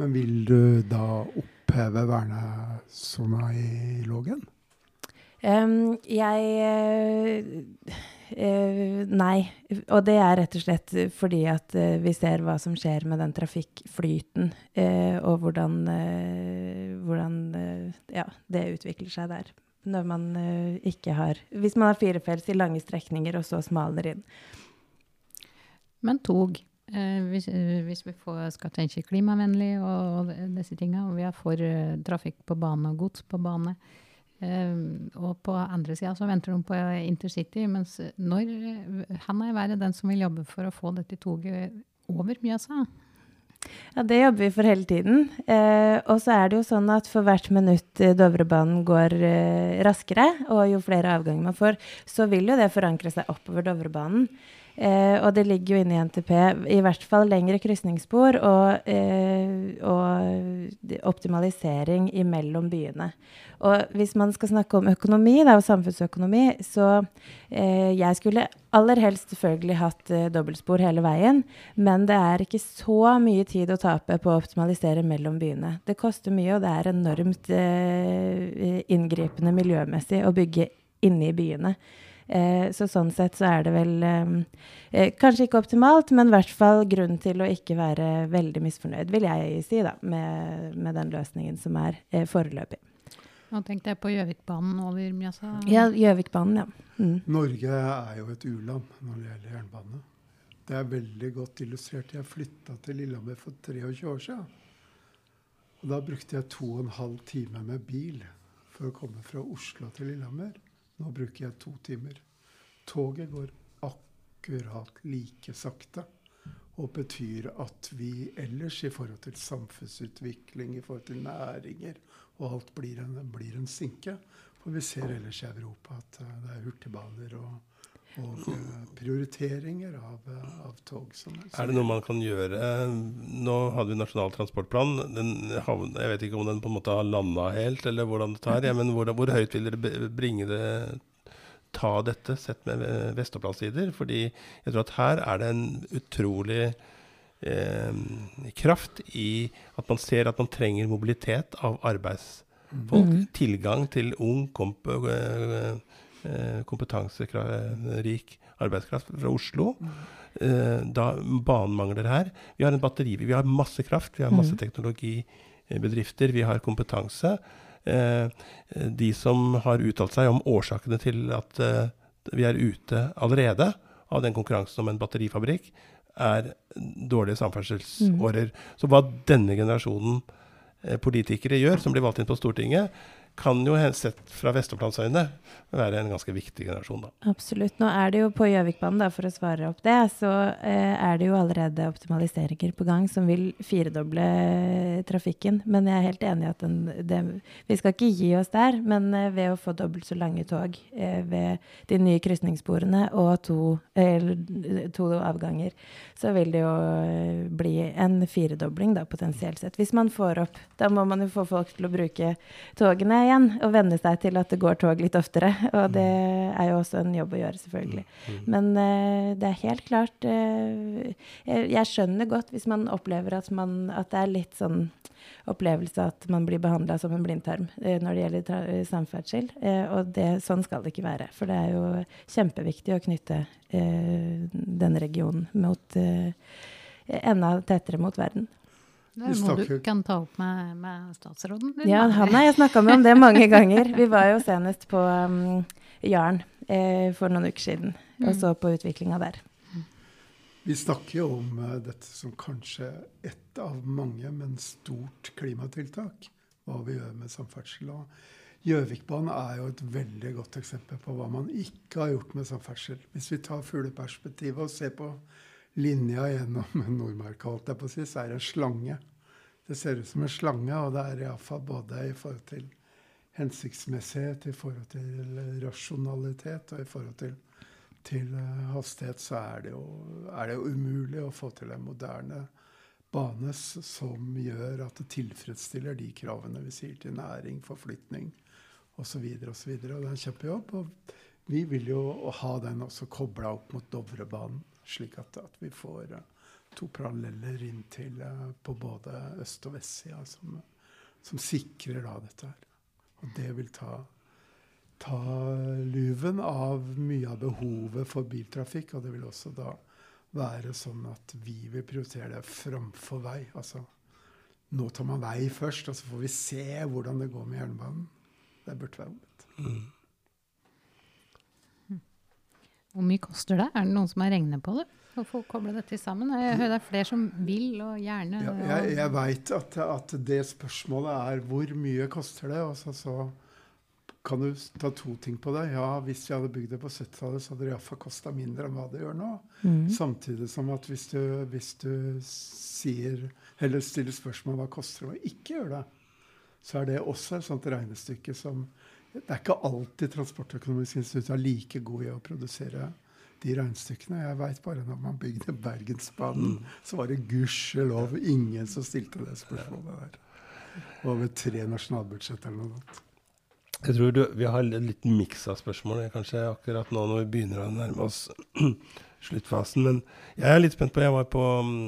Men vil du da oppheve vernesona i Lågen? Um, jeg uh, Nei. Og det er rett og slett fordi at uh, vi ser hva som skjer med den trafikkflyten, uh, og hvordan, hvordan ja, det utvikler seg der. Når man ikke har Hvis man har firefelts i lange strekninger, og så smaler inn. Men tog hvis, eh, hvis, vi får, skal tenke klimavennlig og, og disse tingene, og vi har for uh, trafikk på bane og gods på bane. Og på andre sida så venter de på intercity. Mens når han er være den som vil jobbe for å få dette toget over Mjøsa? Ja, det jobber vi for hele tiden. Eh, og så er det jo sånn at for hvert minutt Dovrebanen går eh, raskere, og jo flere avganger man får, så vil jo det forankre seg oppover Dovrebanen. Eh, og det ligger jo inne i NTP i hvert fall lengre krysningsspor og, eh, og, optimalisering imellom byene. Og hvis man skal snakke om økonomi da, og samfunnsøkonomi, så eh, jeg skulle aller helst selvfølgelig hatt eh, dobbeltspor hele veien, men det er ikke så mye tid å tape på å optimalisere mellom byene. Det koster mye, og det er enormt eh, inngripende miljømessig å bygge inne i byene. Eh, så sånn sett så er det vel eh, eh, kanskje ikke optimalt, men i hvert fall grunn til å ikke være veldig misfornøyd, vil jeg si, da, med, med den løsningen som er eh, foreløpig. Nå tenkte jeg på Gjøvikbanen over Mjøsa. Ja, Gjøvikbanen, ja. Mm. Norge er jo et u-land når det gjelder jernbane. Det er veldig godt illustrert. Jeg flytta til Lillehammer for 23 år siden. Og da brukte jeg to og en halv time med bil for å komme fra Oslo til Lillehammer. Nå bruker jeg to timer. Toget går akkurat like sakte. Og betyr at vi ellers i forhold til samfunnsutvikling, i forhold til næringer og alt blir en, blir en sinke. For vi ser ellers i Europa at uh, det er hurtigbaner og, og eh, prioriteringer av, eh, av tog. Som, som Er det noe man kan gjøre? Nå hadde vi Nasjonal transportplan. Havn, jeg vet ikke om den på en måte har landa helt, eller hvordan det tar. Ja, men hvor, hvor høyt vil dere bringe det ta dette, sett med Vestopplandsider? Fordi jeg tror at her er det en utrolig eh, kraft i at man ser at man trenger mobilitet av arbeidsfolk. Mhm. Tilgang til ung, komp eh, kompetanserik arbeidskraft fra Oslo. Eh, da banen mangler her. Vi har en batteri, vi har masse kraft, vi har masse Mhm. teknologibedrifter, vi har kompetanse. Eh, de som har uttalt seg om årsakene til at eh, vi er ute allerede av den konkurransen om en batterifabrikk, er dårlige samferdselsårer. Så hva denne generasjonen eh, politikere gjør, som blir valgt inn på Stortinget, kan jo sett fra Vestopplandsøyne være en ganske viktig generasjon, da. Absolutt. Nå er det jo på Gjøvikbanen, da, for å svare opp det, så eh, er det jo allerede optimaliseringer på gang som vil firedoble trafikken. Men jeg er helt enig i at den, det, vi skal ikke gi oss der. Men eh, ved å få dobbelt så lange tog eh, ved de nye krysningssporene og to, to avganger, så vil det jo eh, bli en firedobling da, potensielt sett. Hvis man får opp Da må man jo få folk til å bruke togene igjen og venne seg til at det går tog litt oftere. Og det er jo også en jobb å gjøre, selvfølgelig. Men uh, det er helt klart uh, jeg, skjønner godt hvis man opplever at, man, at det er litt sånn opplevelse at man blir behandla som en blindtarm uh, når det gjelder samferdsel. Og det, sånn skal det ikke være. For det er jo kjempeviktig å knytte denne regionen mot enda tettere mot verden. Det er Vi noe du kan ta opp med, med statsråden. Ja, han har jeg snakka med om det mange ganger. Vi var jo senest på um, Jaren eh, for noen uker siden og så på utviklinga der. Vi snakker jo om uh, dette som kanskje ett av mange, men stort klimatiltak. Hva vi gjør med samferdsel. Og Gjøvikbanen er jo et veldig godt eksempel på hva man ikke har gjort med samferdsel. Hvis vi tar fugleperspektivet og ser på linja gjennom Nordmarka, holdt jeg på å si, så er det en slange. Det ser ut som en slange, og det er iallfall både i forhold til hensiktsmessighet, i forhold til rasjonalitet og i forhold til til eh, hastighet, så er det, jo, er det jo umulig å få til en moderne bane som gjør at det tilfredsstiller de kravene vi sier til næring, forflytning osv. osv. Det er en kjempejobb. Og vi vil jo ha den også kobla opp mot Dovrebanen, slik at, at vi får eh, to paralleller inn til eh, på både øst- og vestsida som, som sikrer da dette her. Og det vil ta ta luven av mye av behovet for biltrafikk. Og det vil også da være sånn at vi vil prioritere det framfor vei. Altså nå tar man vei først, og så får vi se hvordan det går med jernbanen. Det burde være omvendt. Hvor mye koster det? Er det noen som har regnet på det? Å få koble dette sammen? Jeg hører det er flere som vil og gjerne. Ja, jeg jeg veit at, at det spørsmålet er hvor mye koster det? Og så, så kan du ta to ting på det. Ja, hvis vi hadde bygd det på 70-tallet, så hadde det iallfall kosta mindre enn hva det gjør nå. Samtidig som at hvis du, hvis du sier, eller stiller spørsmål hva koster det å ikke gjøre det, så er det også et sånt regnestykke som Det er ikke alltid Transportøkonomisk institutt er like god i å produsere de regnestykkene. Jeg veit bare når man bygde Bergensbanen, så var det gudskjelov ingen som stilte det spørsmålet der. Over tre nasjonalbudsjett eller noe sånt. Jeg tror du, vi har en liten miks av spørsmål kanskje akkurat nå når vi begynner å nærme oss sluttfasen. Men jeg er litt spent på Jeg var på, mm,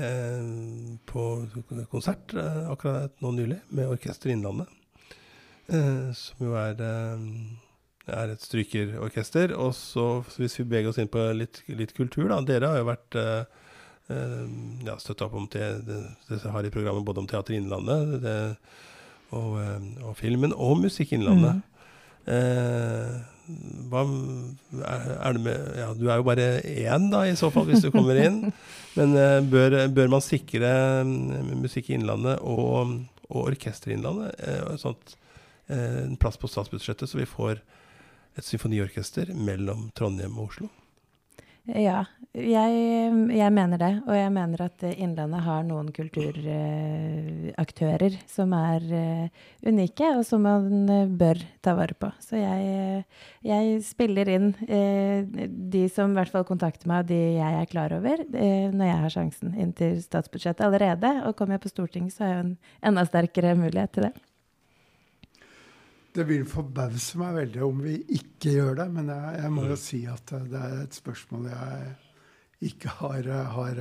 eh, på konsert eh, akkurat nå nylig med Orkester Innlandet. Eh, som jo er, eh, er et strykerorkester. Og så, hvis vi beveger oss inn på litt, litt kultur, da. Dere har jo vært eh, ja, støtta opp om det, dere har i programmet både om Teater Innlandet det, og, og filmen, og Musikk Innlandet. Eh, hva er, er det med Ja, du er jo bare én, da, i så fall, hvis du kommer inn. Men eh, bør, bør man sikre mm, Musikk Innlandet og, og Orkester Innlandet eh, sånt, en plass på statsbudsjettet, så vi får et symfoniorkester mellom Trondheim og Oslo? Ja, jeg, jeg, mener det. Og jeg mener at Innlandet har noen kulturaktører som er uh, unike, og som man uh, bør ta vare på. Så jeg, jeg spiller inn de som i hvert fall kontakter meg, og de jeg er klar over, når jeg har sjansen inn til statsbudsjettet allerede. Og kommer jeg på Stortinget, så har jeg en enda sterkere mulighet til det. Det vil forbause meg veldig om vi ikke gjør det, men jeg, jeg må jo si at det er et spørsmål jeg ikke har, har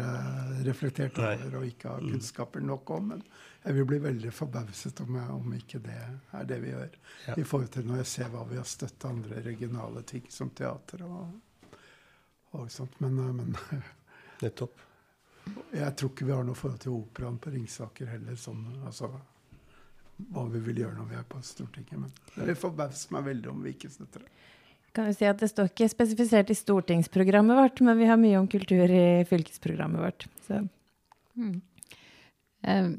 reflektert over og ikke har mm. kunnskaper nok om. Men jeg vil bli veldig forbauset om, jeg, om ikke det er det vi gjør. Ja. I forhold til når jeg ser hva vi har støttet andre regionale ting, som teater og, og sånt. Men, men Nettopp. Jeg tror ikke vi har noe forhold til operaen på Ringsaker heller. sånn, altså hva vi vil gjøre når vi er på Stortinget. Men det forbauser meg veldig om vi ikke støtter det. Kan vi si at Det står ikke spesifisert i stortingsprogrammet vårt, men vi har mye om kultur i fylkesprogrammet vårt. Mm. Eh,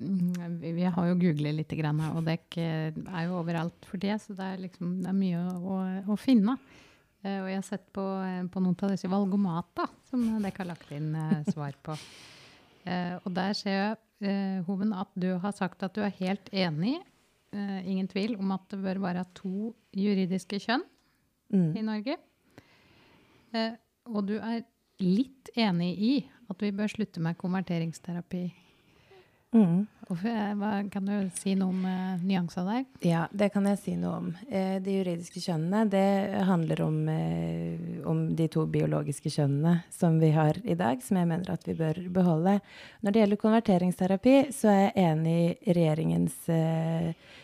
vi har jo googlet litt, og det er jo overalt for det. Så det er, liksom, det er mye å, å, finne. Eh, og jeg har sett på, på noen av disse valgomata som dere har lagt inn eh, svar på. og der ser jeg, Hoven, at du har sagt at du er helt enig uh, ingen tvil om at det bør være to juridiske kjønn mm. i Norge. Uh, og du er litt enig i at vi bør slutte med konverteringsterapi. Mm. Hva, kan du si noe om uh, nyanser der? Ja, det kan jeg si noe om. Eh, de juridiske kjønnene det handler om, eh, om, de to biologiske kjønnene som vi har i dag, som jeg mener at vi bør beholde. Når det gjelder konverteringsterapi, så er jeg enig i regjeringens eh, Eh,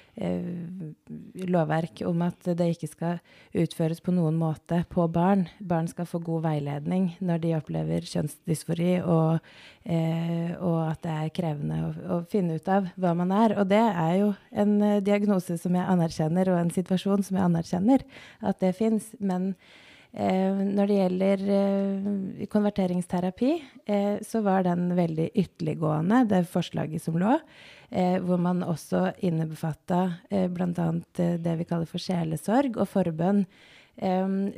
lovverk om at det ikke skal utføres på noen måte på barn. Barn skal få god veiledning når de opplever kjønnsdysfori, og, eh, og at det er krevende å, å, finne ut av hva man er. Og det er jo en uh, diagnose som jeg anerkjenner, og en situasjon som jeg anerkjenner at det fins. Men eh, når det gjelder eh, konverteringsterapi, så var den veldig ytterliggående, det forslaget som lå eh, hvor man også innebefatta eh, bl.a. Eh, det vi kaller for sjelesorg og forbønn.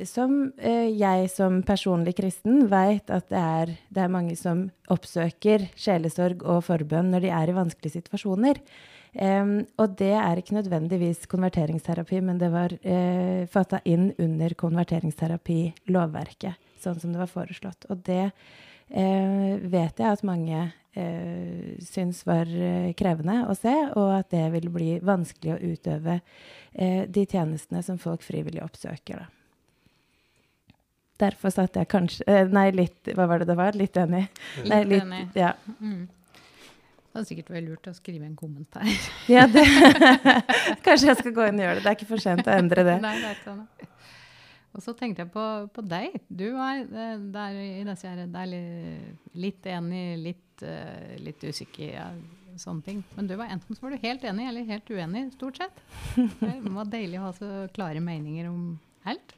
Som jeg som personlig kristen veit at det er, det er, mange som oppsøker sjelesorg og forbønn når de er i vanskelige situasjoner. Um, og det er ikke nødvendigvis konverteringsterapi, men det var uh, fatta inn under konverteringsterapi-lovverket, sånn som det var foreslått. Og det uh, vet jeg at mange uh, syns var krevende å se, og at det vil bli vanskelig å utøve uh, de tjenestene som folk frivillig oppsøker. Da. Derfor satt jeg kanskje Nei, litt Hva var det det var? Litt enig. Litt, nei, litt enig. Ja. Mm. Det hadde sikkert vært lurt å skrive en kommentar. ja, det, Kanskje jeg skal gå inn og gjøre det. Det er ikke for sent å endre det. nei, det er sånn. Og så tenkte jeg på, på deg. Du er, der, i disse her, der litt enig, litt uh, litt usikker. Ja, sånne ting. Men du var enten så var du helt enig eller helt uenig, stort sett. Det var deilig å ha så klare meninger om alt.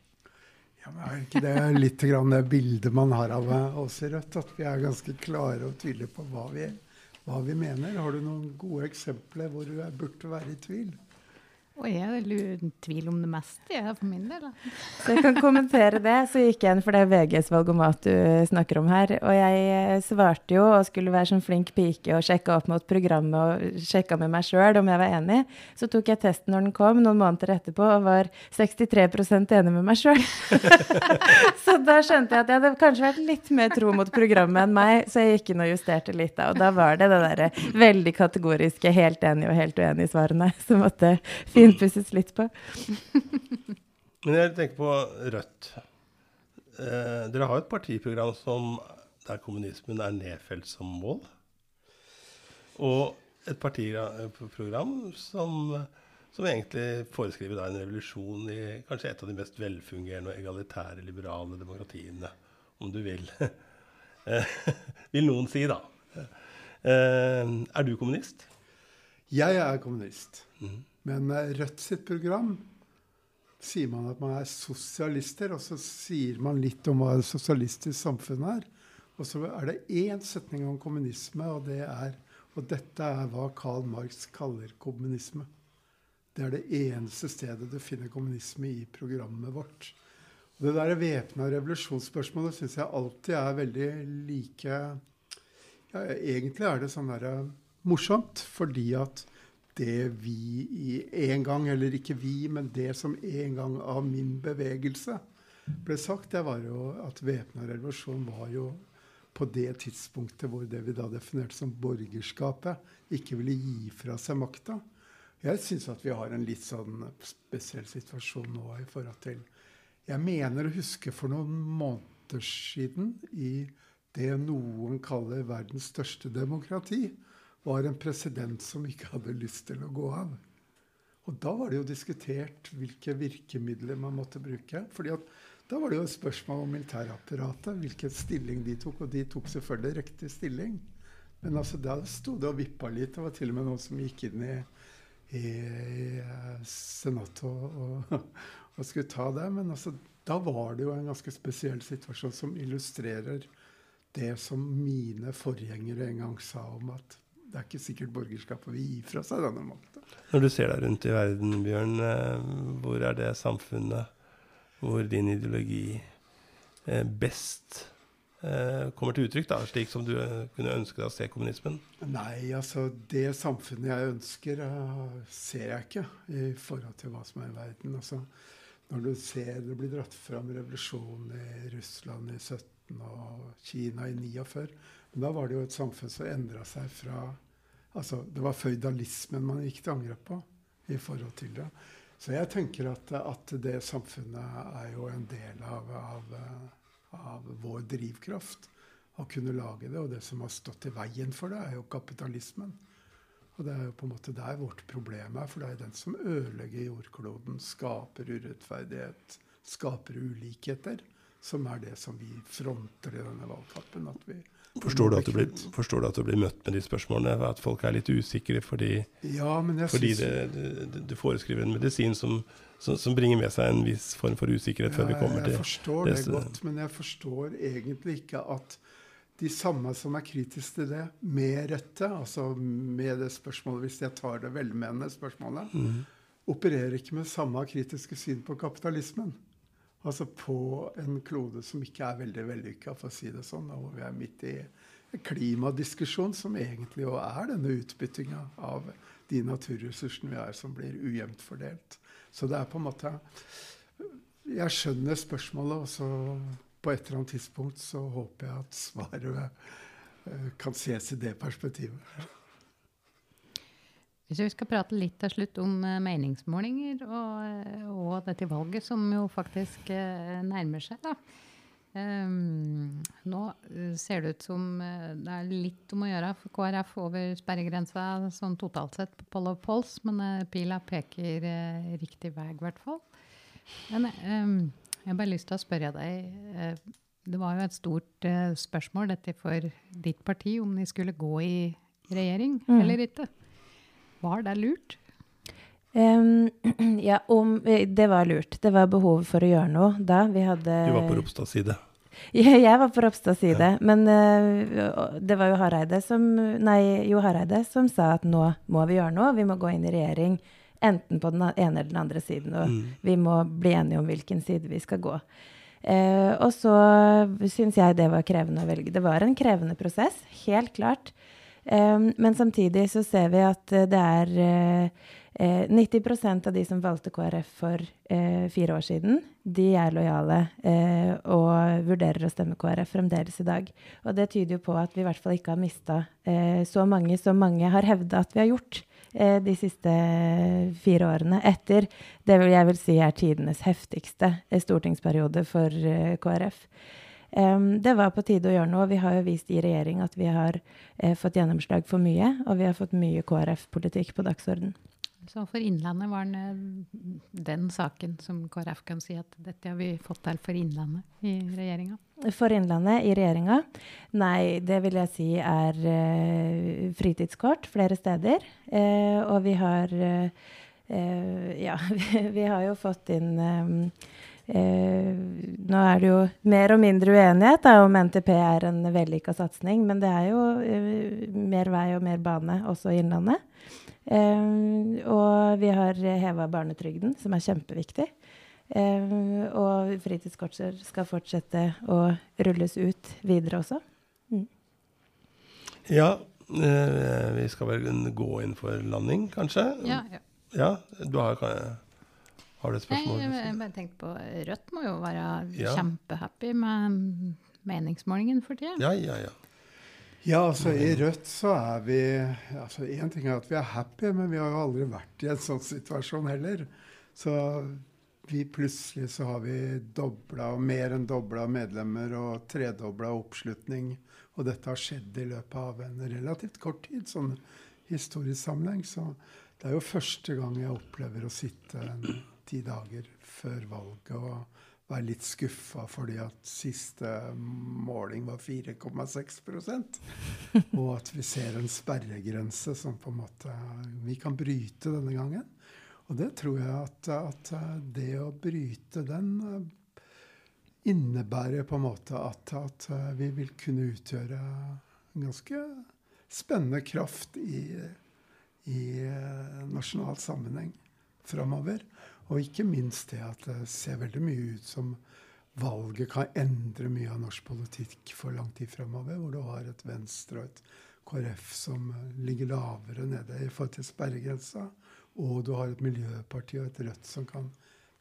Ja, men Er ikke det litt grann det bildet man har av oss i Rødt? At vi er ganske klare og tydelige på hva vi, hva vi mener? Har du noen gode eksempler hvor du burde være i tvil? Og jeg er veldig tvil om det meste, jeg, for min del. Så jeg kan kommentere det. Så gikk jeg inn for det VGs valgomat du snakker om her. Og jeg eh, svarte jo og skulle være sånn flink pike og sjekka opp mot programmet og sjekka med meg sjøl om jeg var enig. Så tok jeg testen når den kom, noen måneder etterpå, og var 63% enig med meg sjøl. så da skjønte jeg at jeg hadde kanskje vært litt mer tro mot programmet enn meg, så jeg gikk inn og justerte litt da. Og da var det det derre veldig kategoriske helt enig og helt uenig-svarene som måtte finne finpusses litt på. Men jeg tenker på Rødt. Eh, dere har et partiprogram som, der kommunismen er nedfelt som mål. Og et partiprogram som, som egentlig foreskriver en revolusjon i kanskje et av de mest velfungerende og egalitære liberale demokratiene, om du vil. Eh, vil noen si, da. Eh, er du kommunist? Jeg er kommunist. Mm. Men Rødt sitt program sier man at man er sosialister, og så sier man litt om hva et sosialistisk samfunn er. Og så er det én setning om kommunisme, og, det er, og dette er hva Karl Marx kaller kommunisme. Det er det eneste stedet du finner kommunisme i programmet vårt. Det der væpna revolusjonsspørsmålet syns jeg alltid er veldig like ja, Egentlig er det sånn derre morsomt, fordi at det vi i en gang, eller ikke vi, men det som en gang av min bevegelse ble sagt, det var jo at væpna revolusjon var jo på det tidspunktet hvor det vi da definerte som borgerskapet, ikke ville gi fra seg makta. Jeg syns at vi har en litt sånn spesiell situasjon nå i forhold til Jeg mener å huske for noen måneder siden i det noen kaller verdens største demokrati, var en president som ikke hadde lyst til å gå av. Og da var det jo diskutert hvilke virkemidler man måtte bruke. fordi at da var det jo et spørsmål om militærapparatet, hvilken stilling de tok. Og de tok selvfølgelig riktig stilling. Men altså, da sto det og vippa litt. Det var til og med noen som gikk inn i, i, i Senatet og, og, og, skulle ta det. Men altså, da var det jo en ganske spesiell situasjon som illustrerer det som mine forgjengere en gang sa om at det er ikke sikkert borgerskapet vil gi fra seg denne makta. Når du ser deg rundt i verden, Bjørn, eh, hvor er det samfunnet hvor din ideologi eh, best eh, kommer til uttrykk, da, slik som du kunne ønske deg å se kommunismen? Nei, altså det samfunnet jeg ønsker, ser jeg ikke i forhold til hva som er i verden. Altså, når du ser det blir dratt fram revolusjon i Russland i 17 og Kina i 49 men da var det jo et samfunn som endra seg fra Altså, det var føydalismen man gikk til angrep på i forhold til det. Så jeg tenker at, at, det samfunnet er jo en del av, av, av, vår drivkraft. Å kunne lage det. Og det som har stått i veien for det, er jo kapitalismen. Og det er jo på en måte der vårt problem er, for det er den som ødelegger jordkloden, skaper urettferdighet, skaper ulikheter, som er det som vi fronter i denne valgkampen. at vi Forstår du, blir, forstår du, at du blir, møtt med de spørsmålene? At folk er litt usikre fordi, ja, fordi det, det, du foreskriver en medisin som, som, som, bringer med seg en viss form for usikkerhet ja, før vi kommer til Jeg forstår det, det godt, men jeg forstår egentlig ikke at de samme som er kritiske til det, med rette, altså med det spørsmålet, hvis jeg tar det velmenende spørsmålet, mm. opererer ikke med samme kritiske syn på kapitalismen. Altså på en klode som ikke er veldig vellykka, for å si det sånn. Og vi er midt i en klimadiskusjon som egentlig jo er denne utbyttinga av de naturressursene vi har, som blir ujevnt fordelt. Så det er på en måte Jeg skjønner spørsmålet, og så på et eller annet tidspunkt så håper jeg at svaret eh, kan ses i det perspektivet. Hvis vi skal prate litt til slutt om uh, meningsmålinger og, uh, og, dette valget, som jo faktisk uh, nærmer seg, da. Um, nå ser det ut som det er litt om å gjøre for KrF over sperregrensa sånn totalt sett på poll of polls, men pila peker riktig vei, i hvert fall. Men um, jeg har bare lyst til å spørre deg Det var jo et stort spørsmål dette for ditt parti, om de skulle gå i regjering mm. eller ikke. Var det lurt? Um, ja, om, eh, det var lurt. Det var behov for å gjøre noe da. Vi hadde Du var på Ropstads side? Ja, jeg var på Ropstads side. Ja. Men uh, det var jo Hareide som Nei, Jo Hareide som sa at nå må vi gjøre noe. Vi må gå inn i regjering enten på den ene eller den andre siden. Og mm. vi må bli enige om hvilken side vi skal gå. Uh, og så syns jeg det var krevende å velge. Det var en krevende prosess, helt klart. Men samtidig så ser vi at uh, det er uh, 90% av de som valgte KrF for fire år siden, de er lojale og vurderer å stemme KrF fremdeles i dag. Og det tyder jo på at vi i hvert fall ikke har mista så mange som mange har hevda at vi har gjort de siste fire årene. Etter det jeg vil si er tidenes heftigste stortingsperiode for KrF. Det var på tide å gjøre noe. Vi har jo vist i regjering at vi har eh, fått gjennomslag for mye, og vi har fått mye KrF-politikk på dagsorden. Så for Innlandet var den, den saken som KrF kan si at dette har vi fått til for Innlandet i regjeringa? For Innlandet i regjeringa? Nei, det vil jeg si er uh, fritidskort flere steder. Uh, og vi har uh, Ja, vi, vi, har jo fått inn um, Eh, nå er det jo mer og mindre uenighet da, om NTP er en vellykka satsing, men det er jo eh, mer vei og mer bane også i Innlandet. Eh, og vi har heva barnetrygden, som er kjempeviktig. Eh, og fritidskortser skal fortsette å rulles ut videre også. Mm. Ja, eh, vi skal vel gå inn for landing, kanskje? Ja, ja. Ja, du har, har du et spørsmål? Nei, jeg, jeg bare tenkte på Rødt må jo være Ja. kjempehappy med meningsmålingen for tida. Ja, ja, ja. Ja, altså i Rødt så er vi altså Én ting er at vi er happy, men vi har jo aldri vært i en sånn situasjon heller. Så vi plutselig så har vi dobla, mer enn dobla medlemmer og tredobla oppslutning. Og dette har skjedd i løpet av en relativt kort tid, sånn historisk sammenheng. Så det er jo første gang jeg opplever å sitte en, ti dager før valget og være litt skuffa fordi at siste måling var 4,6% Og at vi ser en sperregrense som på en måte vi kan bryte denne gangen. Og det tror jeg at, at det å bryte den eh, innebærer på en måte at, at vi vil kunne utgjøre en ganske spennende kraft i, i eh, nasjonal sammenheng framover. Og ikke minst det at det ser veldig mye ut som valget kan endre mye av norsk politikk for lang tid framover. Hvor du har et Venstre og et KrF som ligger lavere nede i forhold til sperregrensa. Og du har et Miljøparti og et Rødt som kan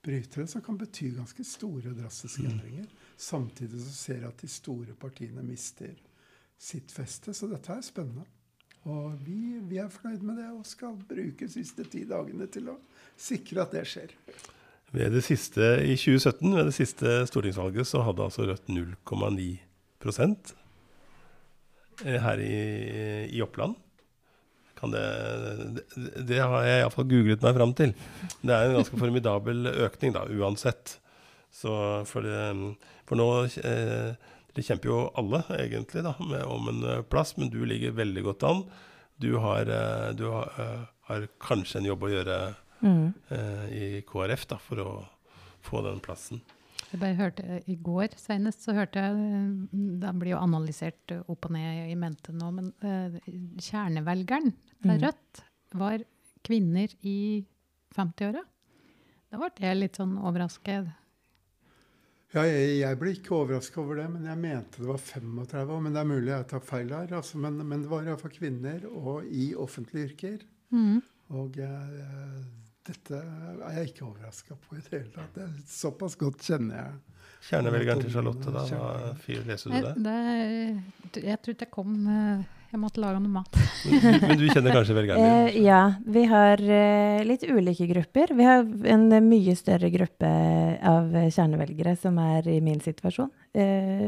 bryte det, som kan bety ganske store og drastiske endringer. Samtidig så ser jeg at de store partiene mister sitt feste. Så dette er spennende. Og vi, vi er fornøyd med det og skal bruke de siste ti dagene til å sikre at det skjer. Ved det siste, I 2017, ved det siste stortingsvalget, så hadde altså Rødt 0,9 eh, her i, i Oppland. Det, det, det har jeg iallfall googlet meg fram til. Det er en ganske formidabel økning, da, uansett. Så for, det, for nå eh, Det kjemper jo alle, egentlig, da, med, om en eh, plass, men du ligger veldig godt an. Du har, eh, du har, har kanskje en jobb å gjøre Mm. eh, i KrF da, for å få den plassen. Jeg bare hørte I går senest så hørte jeg mm, Det blir jo analysert opp og ned i mente nå, men eh, kjernevelgeren til Mm. Rødt var kvinner i 50-åra. Da ble jeg litt sånn overrasket. Ja, jeg, jeg ble ikke overraska over det, men jeg mente det var 35 år. Men det er mulig jeg tar feil her. Altså, men, men det var iallfall kvinner og i offentlige yrker. Og eh, dette er jeg ikke overraska på i det hele tatt. Det, er såpass godt kjenner jeg. Kjernevelgeren til Charlotte, da. Hva fyr leser du det? det, jeg tror ikke jeg kom eh, Jeg måtte lage noe mat. Men, men du kjenner kanskje velgeren Eh, din? ja, vi har eh, litt ulike grupper. Vi har en eh, mye større gruppe av eh, kjernevelgere som er i min situasjon. Eh,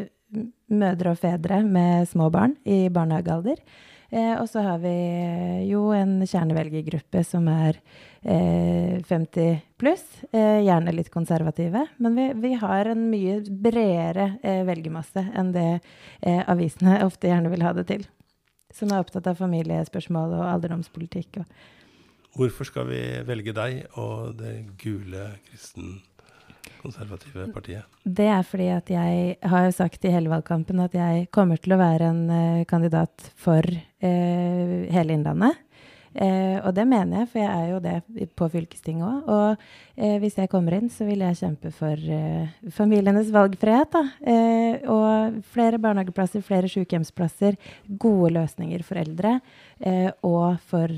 mødre og fedre med små barn i barnehagealder. Eh, og så har vi eh, jo en kjernevelgergruppe som er eh, 50 pluss, eh, gjerne litt konservative. Men vi, vi har en mye bredere eh, velgermasse enn det eh, avisene ofte gjerne vil ha det til. Som er opptatt av familiespørsmål og alderdomspolitikk. Og Hvorfor skal vi velge deg og det gule kristen-konservative partiet? det er fordi at jeg har jo sagt i hele valgkampen at jeg kommer til å være en uh, kandidat for uh, hele Innlandet. Uh, og det mener jeg, for jeg er jo det på fylkestinget òg. Og hvis jeg kommer inn, så vil jeg kjempe for familienes valgfrihet. Da. Og flere barnehageplasser, flere sykehjemsplasser, gode løsninger for eldre. Og for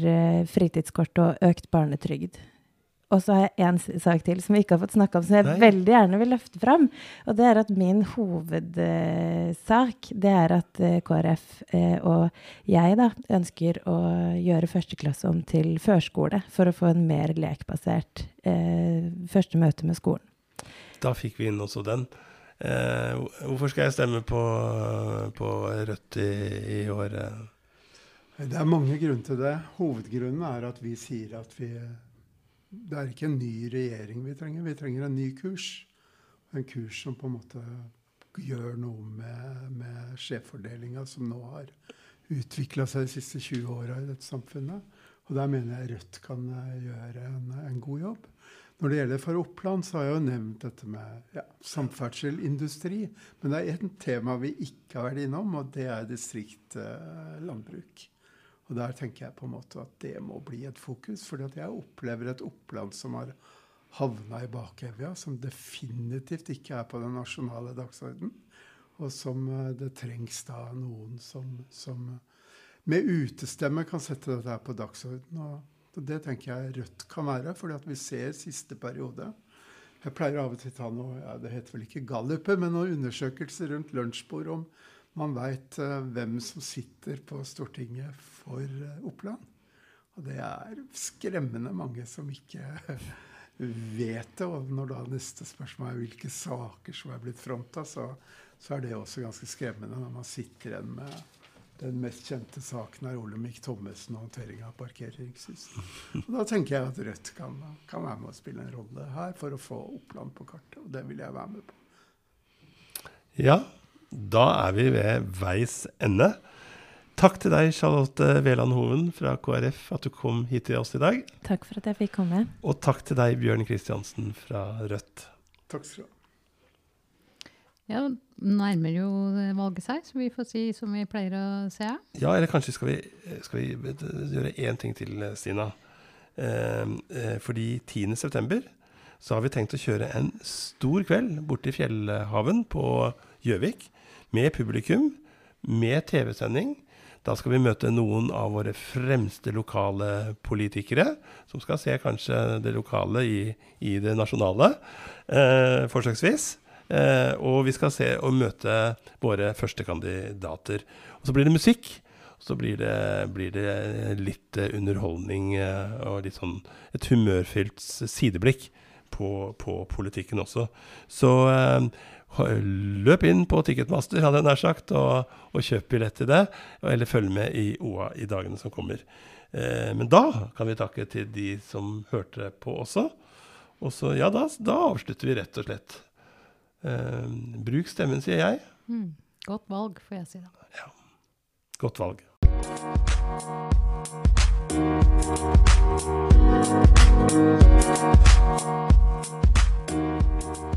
fritidskort og økt barnetrygd. Og så har jeg en sak til som vi ikke har fått snakka om, som jeg Nei. veldig gjerne vil løfte fram. Og det er at min hovedsak det er at eh, KrF eh, og jeg da ønsker å gjøre førsteklasse om til førskole for å få en mer lekbasert eh, første møte med skolen. Da fikk vi inn også den. Eh, hvorfor skal jeg stemme på, på Rødt i, i år? eh? Det er mange grunner til det. Hovedgrunnen er at vi sier at vi Det er ikke en ny regjering vi trenger, vi trenger en ny kurs. En kurs som på en måte gjør noe med, med skjevfordelinga som nå har utvikla seg de siste 20 åra i dette samfunnet. Og der mener jeg Rødt kan eh, gjøre en, en god jobb. Når det gjelder for Oppland, så har jeg jo nevnt dette med ja, samferdsel, industri. Men det er ett tema vi ikke har vært innom, og det er distrikt eh, landbruk. Og der tenker jeg på en måte at det må bli et fokus. For jeg opplever et Oppland som har havna i bakevja, som definitivt ikke er på den nasjonale dagsordenen. Og som eh, det trengs da noen som, som med utestemme kan sette dette her på dagsordenen. Og det tenker jeg Rødt kan være, fordi at vi ser siste periode. Jeg pleier av og til å ta noe ja, det heter vel ikke galluper, men noen undersøkelser rundt lunsjbord om man veit uh, hvem som sitter på Stortinget for uh, Oppland. Og det er skremmende mange som ikke vet det. Og når da neste spørsmål er hvilke saker som er blitt fronta, så, så, er det også ganske skremmende når man sitter igjen med den mest kjente saken er Olemic Thommessen og håndtering av parkeringshus. Og da tenker jeg at Rødt kan, kan, være med å spille en rolle her for å få Oppland på kartet. Og det vil jeg være med på. Ja, da er vi ved veis ende. Takk til deg, Charlotte Veland Hoven fra KrF, at du kom hit til oss i dag. Takk for at jeg fikk komme. Og takk til deg, Bjørn Kristiansen fra Rødt. Takk skal du ha. Ja, nærmer jo valget seg, så vi får si som vi pleier å se. Ja, eller kanskje skal vi, skal vi gjøre én ting til, Stina. Ehm, eh, fordi 10.9. så har vi tenkt å kjøre en stor kveld borte i Fjellhaven på Gjøvik. Med publikum, med TV-sending da skal vi møte noen av våre fremste lokale politikere, som skal se kanskje det lokale i, i det nasjonale, eh, forsøksvis. Eh, og vi skal se og møte våre førstekandidater. Og så blir det musikk. Så blir det, blir det litt underholdning eh, og litt sånn et humørfylt sideblikk på, på politikken også. Så eh, løp inn på Ticketmaster hadde jeg nær sagt, og, og kjøp billett til det. Eller følg med i OA i dagene som kommer. Eh, men da kan vi takke til de som hørte på også. Og så, ja, da, da avslutter vi rett og slett. Eh, bruk stemmen, sier jeg. Mm. Godt valg, får jeg si da. Ja. Godt valg. Thank